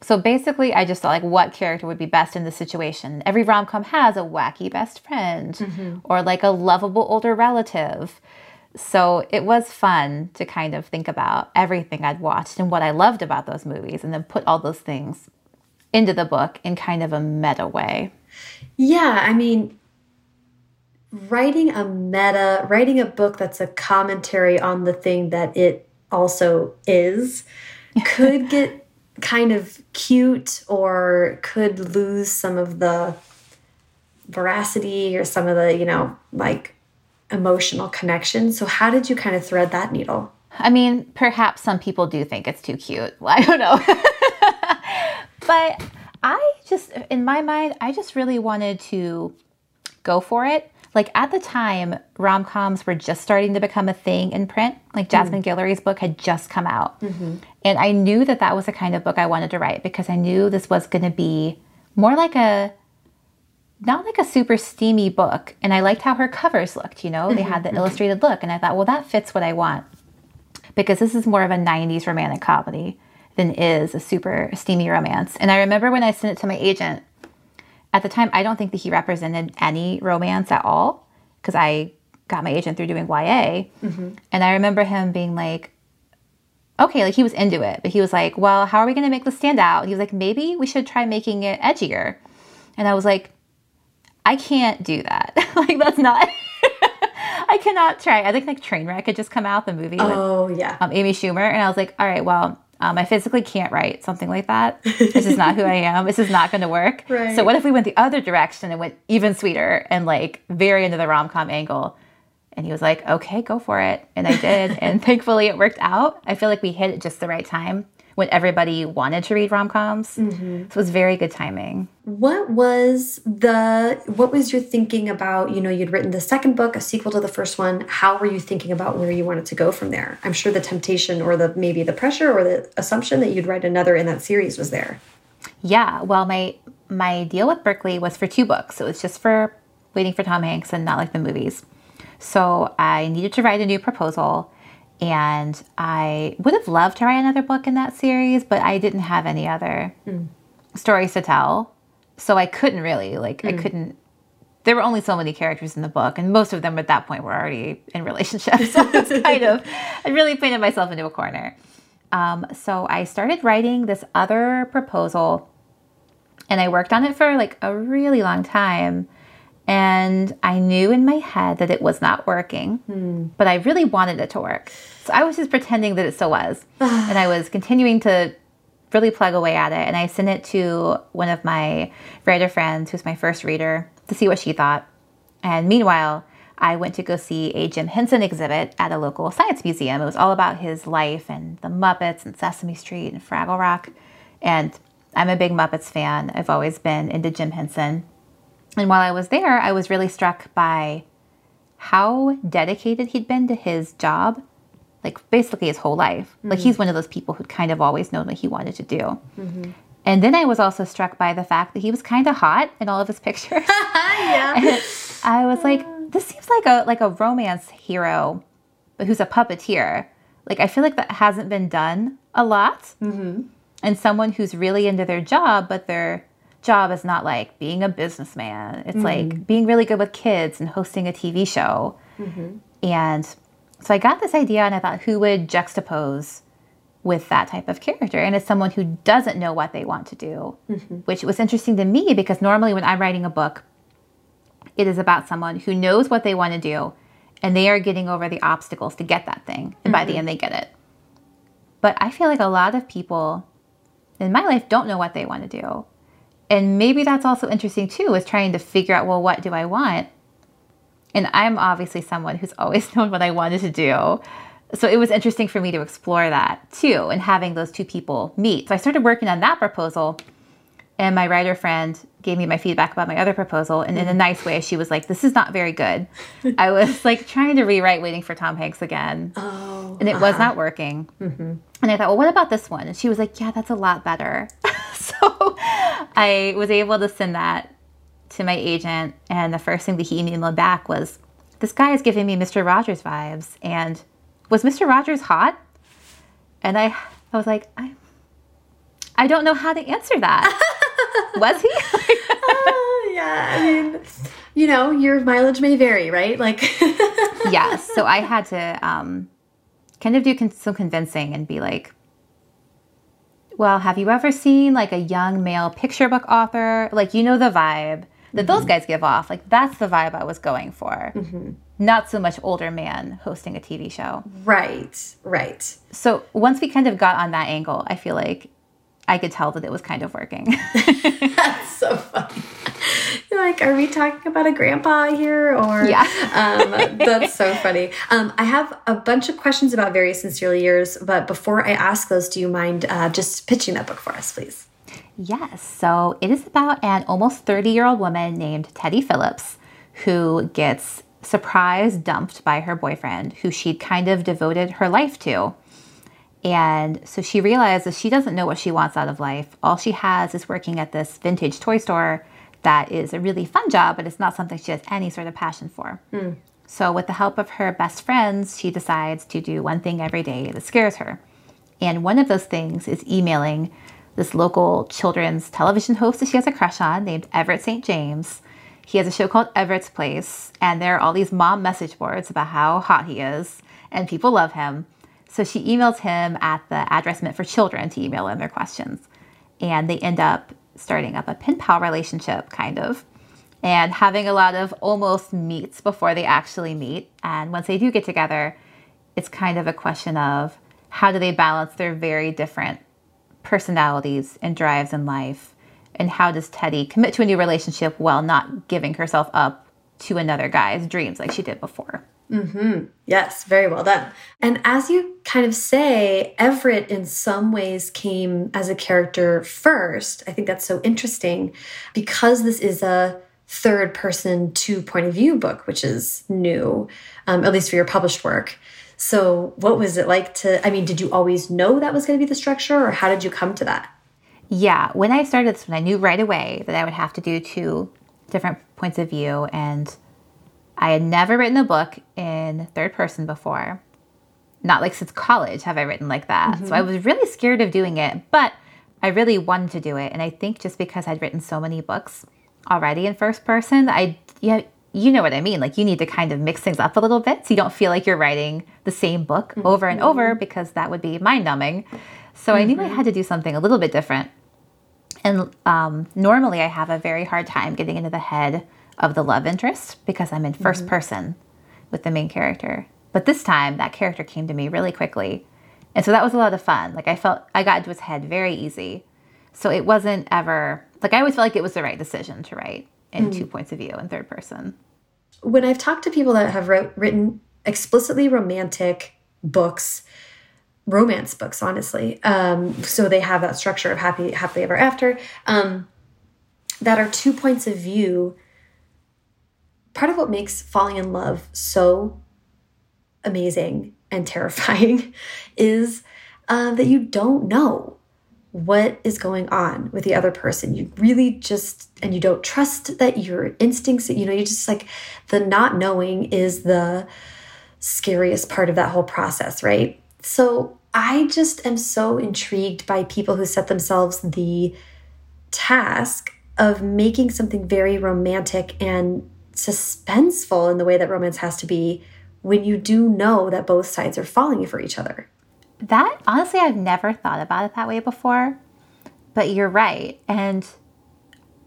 So basically, I just thought like what character would be best in this situation. Every rom com has a wacky best friend mm-hmm. or like a lovable older relative. So it was fun to kind of think about everything I'd watched and what I loved about those movies and then put all those things into the book in kind of a meta way. Yeah, I mean, writing a meta, writing a book that's a commentary on the thing that it also is could get kind of cute or could lose some of the veracity or some of the, you know, like emotional connection. So how did you kind of thread that needle? I mean, perhaps some people do think it's too cute. I don't know. but I just, in my mind, I just really wanted to go for it. Like at the time, rom coms were just starting to become a thing in print. Like Jasmine mm. Guillory's book had just come out. Mm-hmm. And I knew that that was the kind of book I wanted to write because I knew this was going to be more like a not like a super steamy book. And I liked how her covers looked, you know, mm-hmm. they had the mm-hmm. illustrated look. And I thought, well, that fits what I want because this is more of a 90s romantic comedy than is a super steamy romance. And I remember when I sent it to my agent, at the time, I don't think that he represented any romance at all because I got my agent through doing YA. Mm-hmm. And I remember him being like, okay, like he was into it, but he was like, well, how are we going to make this stand out? And he was like, maybe we should try making it edgier. And I was like, I can't do that. like that's not. I cannot try. I think like Trainwreck had just come out, the movie. Oh with, yeah. Um, Amy Schumer, and I was like, all right, well, um, I physically can't write something like that. this is not who I am. This is not going to work. Right. So what if we went the other direction and went even sweeter and like very into the rom com angle? And he was like, okay, go for it. And I did. and thankfully it worked out. I feel like we hit it just the right time when everybody wanted to read rom coms. Mm-hmm. So it was very good timing. What was the what was your thinking about? You know, you'd written the second book, a sequel to the first one. How were you thinking about where you wanted to go from there? I'm sure the temptation or the maybe the pressure or the assumption that you'd write another in that series was there. Yeah. Well, my my deal with Berkley was for two books. It was just for waiting for Tom Hanks and not like the movies. So I needed to write a new proposal and I would have loved to write another book in that series, but I didn't have any other mm. stories to tell. So I couldn't really, like, mm. I hmm. couldn't. There were only so many characters in the book, and most of them at that point were already in relationships. So it's kind of, I really painted myself into a corner. Um, so I started writing this other proposal, and I worked on it for like a really long time. And I knew in my head that it was not working, mm. but I really wanted it to work. So I was just pretending that it still was. and I was continuing to really plug away at it. And I sent it to one of my writer friends, who's my first reader, to see what she thought. And meanwhile, I went to go see a Jim Henson exhibit at a local science museum. It was all about his life and the Muppets and Sesame Street and Fraggle Rock. And I'm a big Muppets fan. I've always been into Jim Henson. And while I was there, I was really struck by how dedicated he'd been to his job, like basically his whole life. Mm-hmm. Like he's one of those people who'd kind of always known what he wanted to do. Mm-hmm. And then I was also struck by the fact that he was kind of hot in all of his pictures. yeah. And I was like, this seems like a like a romance hero, but who's a puppeteer. Like I feel like that hasn't been done a lot. Mm-hmm. And someone who's really into their job, but they're job is not like being a businessman. It's mm-hmm. like being really good with kids and hosting a TV show. Mm-hmm. And so I got this idea and I thought, who would juxtapose with that type of character? And it's someone who doesn't know what they want to do, mm-hmm. which was interesting to me because normally when I'm writing a book, it is about someone who knows what they want to do and they are getting over the obstacles to get that thing. And by the mm-hmm. end, they get it. But I feel like a lot of people in my life don't know what they want to do and maybe that's also interesting too is trying to figure out well what do i want? And i'm obviously someone who's always known what i wanted to do. So it was interesting for me to explore that too and having those two people meet. So i started working on that proposal and my writer friend gave me my feedback about my other proposal and in a nice way she was like this is not very good i was like trying to rewrite waiting for tom hanks again oh, and it uh-huh. was not working mm-hmm. and i thought well what about this one and she was like yeah that's a lot better so I was able to send that to my agent, and the first thing that he emailed back was, "This guy is giving me Mr. Rogers vibes." And was Mr. Rogers hot? And I, I was like, I, I don't know how to answer that. was he? uh, yeah, I mean, you know, your mileage may vary, right? Like, yes. So I had to um, kind of do con some convincing and be like, well, have you ever seen like a young male picture book author? Like, you know, the vibe that mm-hmm. those guys give off. Like, that's the vibe I was going for. Mm-hmm. Not so much older man hosting a TV show. Right, right. So once we kind of got on that angle, I feel like I could tell that it was kind of working. that's so funny. You're like, are we talking about a grandpa here? Or yeah. um, that's so funny. Um, i have a bunch of questions about very sincerely yours but before i ask those do you mind uh, just pitching that book for us please? Yes. So it is about an almost 30 year old woman named teddy phillips who gets surprise dumped by her boyfriend who she'd kind of devoted her life to and so she realizes she doesn't know what she wants out of life. All she has is working at this vintage toy store that is a really fun job, but it's not something she has any sort of passion for. Mm. So, with the help of her best friends, she decides to do one thing every day that scares her. And one of those things is emailing this local children's television host that she has a crush on named Everett St. James. He has a show called Everett's Place, and there are all these mom message boards about how hot he is, and people love him. So she emails him at the address meant for children to email in their questions. And they end up starting up a pen pal relationship, kind of, and having a lot of almost meets before they actually meet. And once they do get together, it's kind of a question of how do they balance their very different personalities and drives in life? And how does Teddy commit to a new relationship while not giving herself up to another guy's dreams like she did before? Mm-hmm. Yes, very well done. And as you kind of say, Everett in some ways came as a character first. I think that's so interesting because this is a third person two point of view book, which is new, um, at least for your published work. So, what was it like to? I mean, did you always know that was going to be the structure, or how did you come to that? Yeah, when I started this one, I knew right away that I would have to do two different points of view and I had never written a book in third person before. Not like since college have I written like that. Mm-hmm. So I mm-hmm. was really scared of doing it, but I really wanted to do it. And I think just because I'd written so many books already in first person, I yeah, you know what I mean. Like you need to kind of mix things up a little bit so you don't feel like you're writing the same book mm-hmm. over and over because that would be mind numbing. So mm-hmm. I knew I mm-hmm. had to do something a little bit different. And um, normally I have a very hard time getting into the head of the love interest because I'm in 1st mm-hmm. person with the main character. But this time, that character came to me really quickly. And so that was a lot of fun. Like I felt I got into his head very easy. So it wasn't ever like I always felt like it was the right decision to write in mm. two points of view in third person. When I've talked to people that have wrote, written explicitly romantic books, romance books, honestly, um, so they have that structure of happy, happily ever after, um, that are two points of view part of what makes falling in love so amazing and terrifying is uh, that you don't know what is going on with the other person. You really just, and you don't trust that your instincts, you know, you just like the not knowing is the scariest part of that whole process, right? So I just am so intrigued by people who set themselves the task of making something very romantic and suspenseful in the way that romance has to be when you do know that both sides are falling for each other. That honestly, I've never thought about it that way before, but you're right. And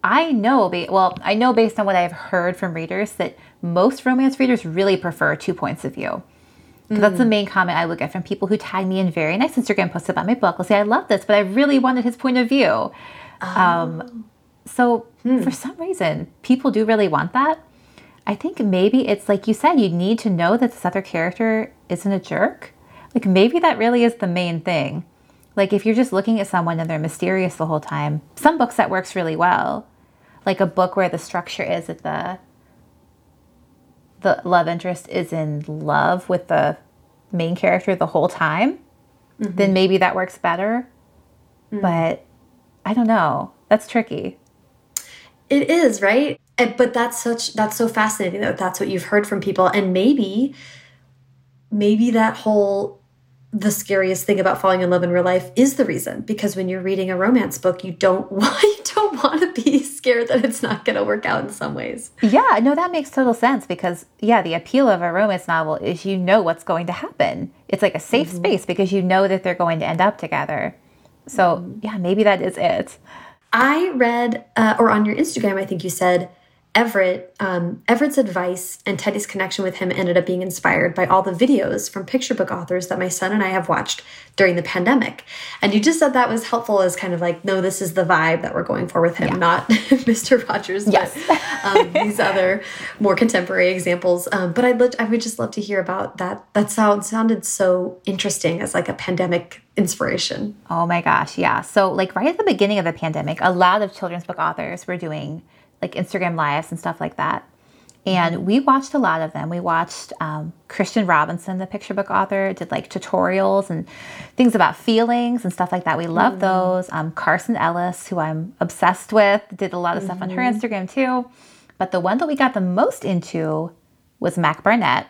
I know, well, I know based on what I've heard from readers that most romance readers really prefer two points of view. Mm. that's the mm. main comment I would get from people who tag me in very nice Instagram posts about my book. They'll say, I love this, but I really wanted his point of view. Um. Um, so, hmm. for some reason, people do really want that. I think maybe it's like you said, you need to know that this other character isn't a jerk. Like maybe that really is the main thing. Like if you're just looking at someone and they're mysterious the whole time, some books that works really well. Like a book where the structure is that the the love interest is in love with the main character the whole time, mm-hmm. then maybe that works better. Mm-hmm. But I don't know. That's tricky. It is, right? And, but that's such that's so fascinating that that's what you've heard from people and maybe maybe that whole the scariest thing about falling in love in real life is the reason because when you're reading a romance book you don't want you don't want to be scared that it's not going to work out in some ways. Yeah, no that makes total sense because yeah, the appeal of a romance novel is you know what's going to happen. It's like a safe mm -hmm. space because you know that they're going to end up together. So, mm -hmm. yeah, maybe that is it. I read uh, or on your Instagram I think you said Everett, um, Everett's advice and Teddy's connection with him ended up being inspired by all the videos from picture book authors that my son and I have watched during the pandemic. And you just said that was helpful as kind of like, no, this is the vibe that we're going for with him, yeah. not Mr. Rogers, yes. but um, these other more contemporary examples. Um, but I'd I would just love to hear about that. That sound sounded so interesting as like a pandemic inspiration. Oh my gosh, yeah. So like right at the beginning of the pandemic, a lot of children's book authors were doing like Instagram lives and stuff like that. And we watched a lot of them. We watched um, Christian Robinson, the picture book author, did like tutorials and things about feelings and stuff like that. We love mm -hmm. those. Um, Carson Ellis, who I'm obsessed with, did a lot of mm -hmm. stuff on her mm-hmm. Instagram too. But the one that we got the most into was Mac Barnett.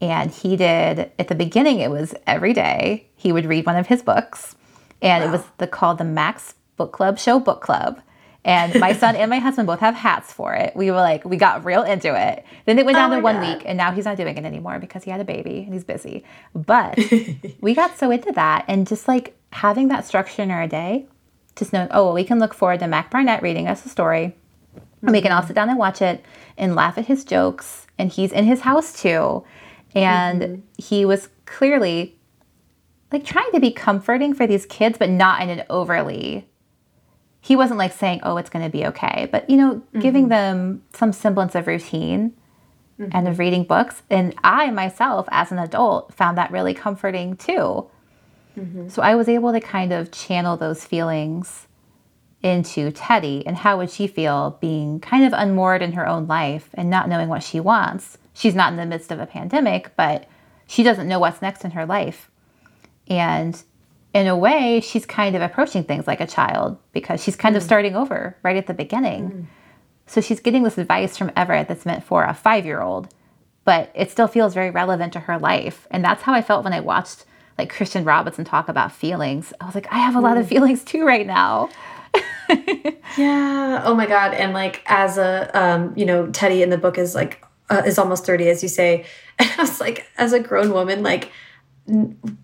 And he did, at the beginning, it was every day, he would read one of his books. And wow. it was the, called the Mac's Book Club Show Book Club. And my son and my husband both have hats for it. We were like, we got real into it. Then it went down oh to one God. week, and now he's not doing it anymore because he had a baby and he's busy. But we got so into that, and just like having that structure in our day, just knowing, oh, well, we can look forward to Mac Barnett reading us a story, and we can all sit down and watch it and laugh at his jokes. And he's in his house too, and mm-hmm. he was clearly like trying to be comforting for these kids, but not in an overly he wasn't like saying, "Oh, it's going to be okay," but you know, mm-hmm. giving them some semblance of routine mm-hmm. and of mm-hmm. reading books. And I myself, as an adult, found that really comforting too. Mm-hmm. So I was able to kind of channel those feelings into Teddy and how would she feel being kind of unmoored in her own life and not knowing what she wants. She's not in the midst of a pandemic, but she doesn't know what's next in her life. And in a way, she's kind of approaching things like a child because she's kind mm. of starting over right at the beginning. Mm. So she's getting this advice from Everett that's meant for a five year old, but it still feels very relevant to her life. And that's how I felt when I watched like Christian Robinson talk about feelings. I was like, I have a lot of mm. feelings too right now. yeah. Oh my God. And like, as a, um, you know, Teddy in the book is like, uh, is almost 30, as you say. And I was like, as a grown woman, like,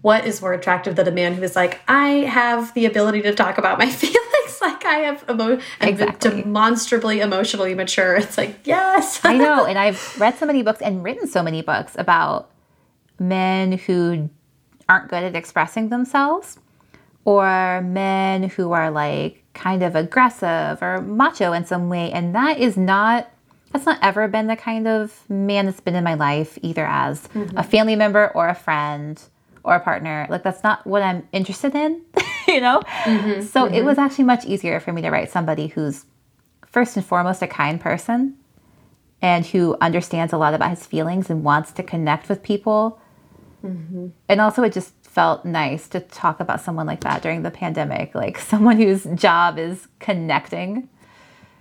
what is more attractive than a man who is like, I have the ability to talk about my feelings, like I have emo exactly. demonstrably emotionally mature. It's like, yes. I know. And I've read so many books and written so many books about men who aren't good at expressing themselves or men who are like kind of aggressive or macho in some way. And that is not that's not ever been the kind of man that's been in my life, either as mm -hmm. a family member or a friend or a partner. Like that's not what I'm interested in, you know? Mm-hmm, so mm-hmm. it was actually much easier for me to write somebody who's first and foremost a kind person and who understands a lot about his feelings and wants to connect with people. Mm-hmm. And also it just felt nice to talk about someone like that during the pandemic, like someone whose job is connecting.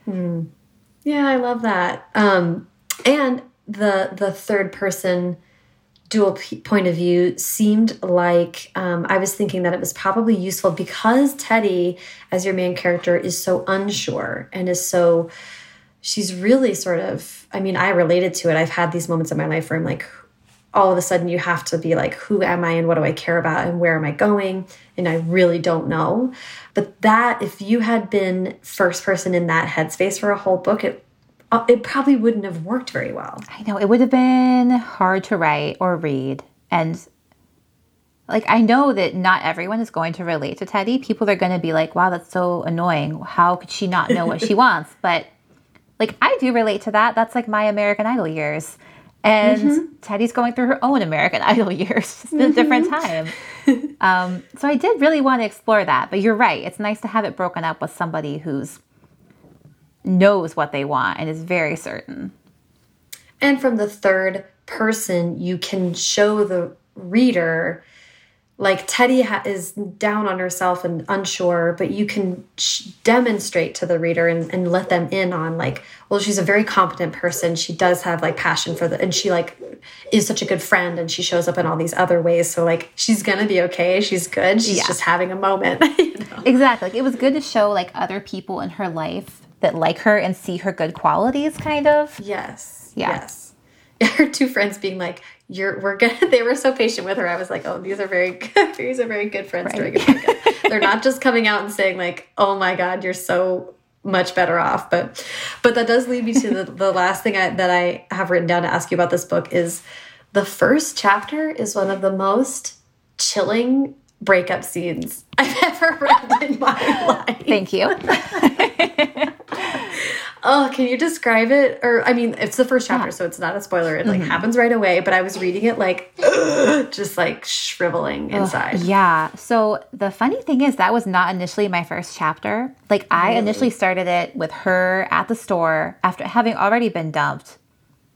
Mm. Yeah, I love that. Um, and the the third person dual point of view seemed like um, I was thinking that it was probably useful because Teddy, as your main character, is so unsure and is so, she's really sort of, I mean, I related to it. I've had these moments in my life where I'm like, all of a sudden you have to be like, who am I and what do I care about and where am I going? And I really don't know. But that, if you had been first person in that headspace for a whole book, it it probably wouldn't have worked very well. I know. It would have been hard to write or read. And like, I know that not everyone is going to relate to Teddy. People are going to be like, wow, that's so annoying. How could she not know what she wants? But like, I do relate to that. That's like my American Idol years. And mm -hmm. Teddy's going through her own American Idol years, -hmm. a different time. um, so I did really want to explore that. But you're right. It's nice to have it broken up with somebody who's knows what they want and is very certain. And from the third person, you can show the reader like Teddy is down on herself and unsure, but you can demonstrate to the reader and, and, let them in on like, well, she's a very competent person. She does have like passion for the, and she like is such a good friend and she shows up in all these other ways. So like, she's gonna be okay. She's good. She's yeah. just having a moment. you know? Exactly. Like, it was good to show like other people in her life that like her and see her good qualities, kind of. Yes. Yeah. Yes. Her two friends being like, "You're we're gonna." They were so patient with her. I was like, "Oh, these are very good. these are very good friends right. doing it." They're not just coming out and saying like, "Oh my God, you're so much better off. But but that does lead me to the, the last thing I, that I have written down to ask you about this book is the first chapter is one of the most chilling breakup scenes I've ever read in my life. Thank you. Oh, can you describe it? Or I mean, it's the first chapter, yeah. so it's not a spoiler. It like mm -hmm. happens right away. But I was reading it like just like shriveling inside. Ugh, yeah. So the funny thing is that was not initially my first chapter. Like I initially started it with her at the store after having already been dumped.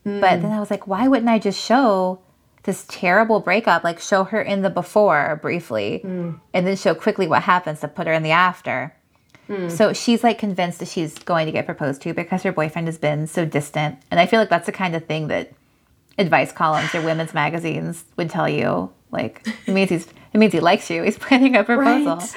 Mm. But then I was like, why wouldn't I just show this terrible breakup, like show her in the before briefly, mm. and then show quickly what happens to put her in the after. Mm. So she's like convinced that she's going to get proposed to because her boyfriend has been so distant. And I feel like that's the kind of thing that advice columns or women's magazines would tell you. Like it means he's it means he likes you. He's planning a proposal. Right.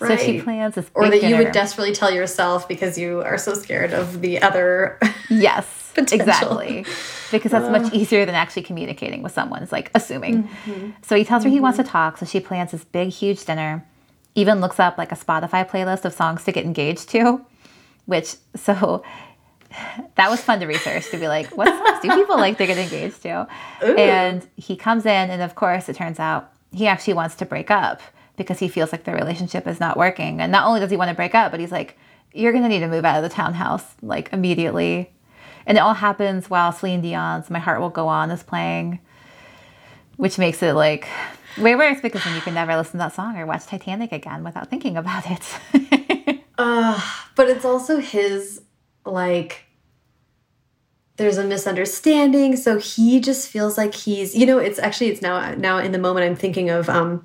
So right. she plans this, or that dinner. you would desperately tell yourself because you are so scared of the other. Yes, exactly. Because that's uh. much easier than actually communicating with someone. It's like assuming. Mm -hmm. So he tells her mm -hmm. he wants to mm-hmm. talk. So she plans this big, huge dinner even looks up like a Spotify playlist of songs to get engaged to, which so that was fun to research to be like, what songs do people like to get engaged to? Ooh. And he comes in, and of course, it turns out he actually wants to break up because he feels like the relationship is not working. And not only does he want to break up, but he's like, you're going to need to move out of the townhouse like immediately. And it all happens while Celine Dion's My Heart Will Go On is playing, which makes it like Way worse because then you can never listen to that song or watch Titanic again without thinking about it. uh, but it's also his, like, there's a misunderstanding. So he just feels like he's, you know, it's actually, it's now, now in the moment I'm thinking of, um,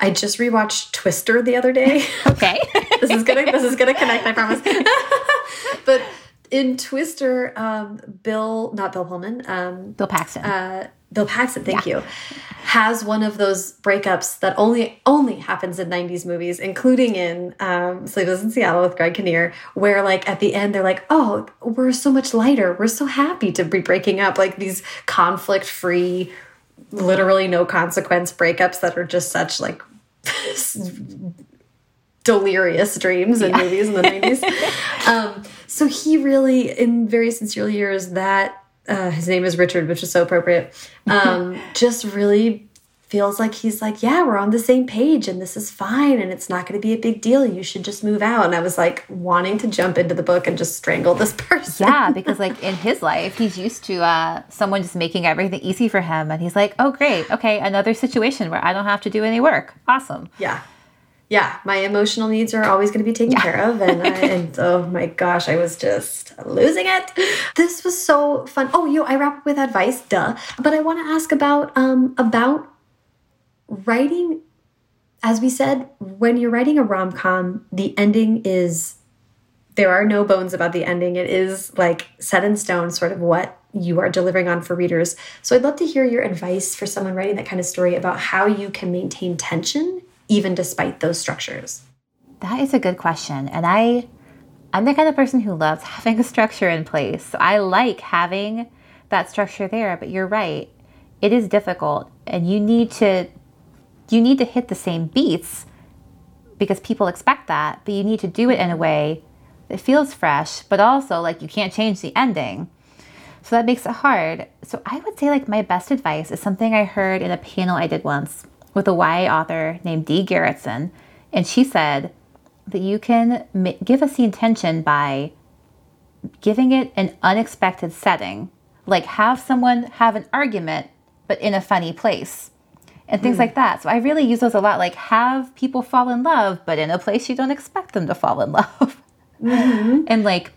I just rewatched Twister the other day. Okay. this is gonna, this is gonna connect, I promise. but in Twister, um, Bill, not Bill Pullman, um, Bill Paxton. Uh, Bill Paxton, thank yeah. you, has one of those breakups that only only happens in 90s movies, including in um, Sleepless in Seattle with Greg Kinnear, where like at the end they're like, oh, we're so much lighter. We're so happy to be breaking up. Like these conflict-free, literally no consequence breakups that are just such like delirious dreams in yeah. movies in the 90s. um, so he really, in very sincerely yours, that uh, his name is Richard, which is so appropriate, um, just really feels like he's like, yeah, we're on the same page and this is fine and it's not going to be a big deal. You should just move out. And I was like wanting to jump into the book and just strangle this person. Yeah, because like in his life, he's used to uh, someone just making everything easy for him. And he's like, oh, great. Okay, another situation where I don't have to do any work. Awesome. Yeah yeah, my emotional needs are always going to be taken yeah. care of. And, I, and oh my gosh, I was just losing it. This was so fun. Oh, you, I wrap up with advice, duh. But I want to ask about um about writing. As we said, when you're writing a rom com, the ending is there are no bones about the ending. It is like set in stone, sort of what you are delivering on for readers. So I'd love to hear your advice for someone writing that kind of story about how you can maintain tension even despite those structures? That is a good question. And I I'm the kind of person who loves having a structure in place. I like having that structure there, but you're right. It is difficult and you need to you need to hit the same beats because people expect that, but you need to do it in a way that feels fresh, but also like you can't change the ending. So that makes it hard. So I would say like my best advice is something I heard in a panel I did once with a YA author named Dee Garretson, and she said that you can give us the intention by giving it an unexpected setting, like have someone have an argument, but in a funny place. And things mm. like that. So I really use those a lot. Like have people fall in love, but in a place you don't expect them to fall in love. Mm -hmm. and like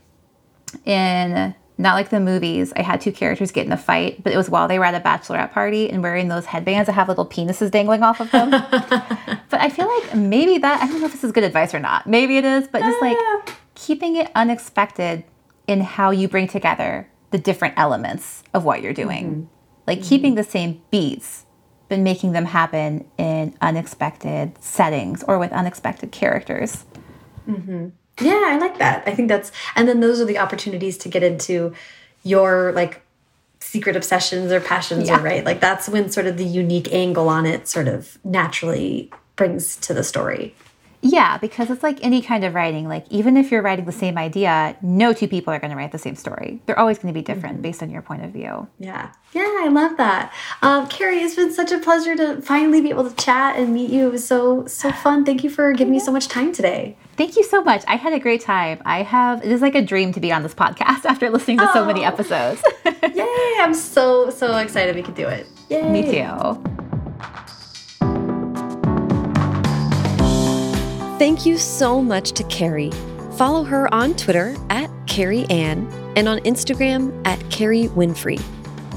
in not like the movies. I had two characters get in a fight, but it was while they were at a bachelorette party and wearing those headbands that have little penises dangling off of them. but I feel like maybe that, I don't know if this is good advice or not. Maybe it is, but just like keeping it unexpected in how you bring together the different elements of what you're doing. Mm -hmm. Like mm -hmm. keeping the same beats, but making them happen in unexpected settings or with unexpected characters. Mm -hmm. Yeah, I like that. I think that's, and then those are the opportunities to get into your like secret obsessions or passions, yeah. or right? Like that's when sort of the unique angle on it sort of naturally brings to the story. Yeah, because it's like any kind of writing. Like, even if you're writing the same idea, no two people are going to write the same story. They're always going to be different mm -hmm. based on your point of view. Yeah. Yeah, I love that. Um, Kerry, it's been such a pleasure to finally be able to chat and meet you. It was so, so fun. Thank you for giving me so much time today. Thank you so much. I had a great time. I have, it is like a dream to be on this podcast after listening to oh. so many oh. episodes. Yay! I'm so, so excited we could do it. Yay! Me too. Thank you so much to Kerry. Follow her on Twitter at Kerry Ann and on Instagram at Kerry Winfrey.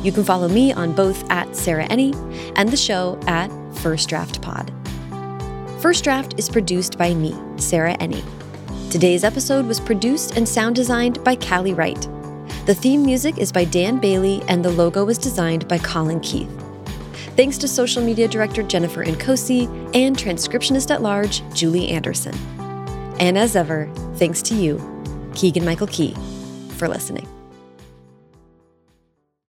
You can follow me on both at Sarah Enni and the show at First Draft Pod. First Draft is produced by me, Sarah Enni. Today's episode was produced and sound designed by Callie Wright. The theme music is by Dan Bailey, and the logo was designed by Colin Keith. Thanks to social media director Jennifer Nkosi and transcriptionist at large Julie Anderson. And as ever, thanks to you, Keegan Michael Key, for listening.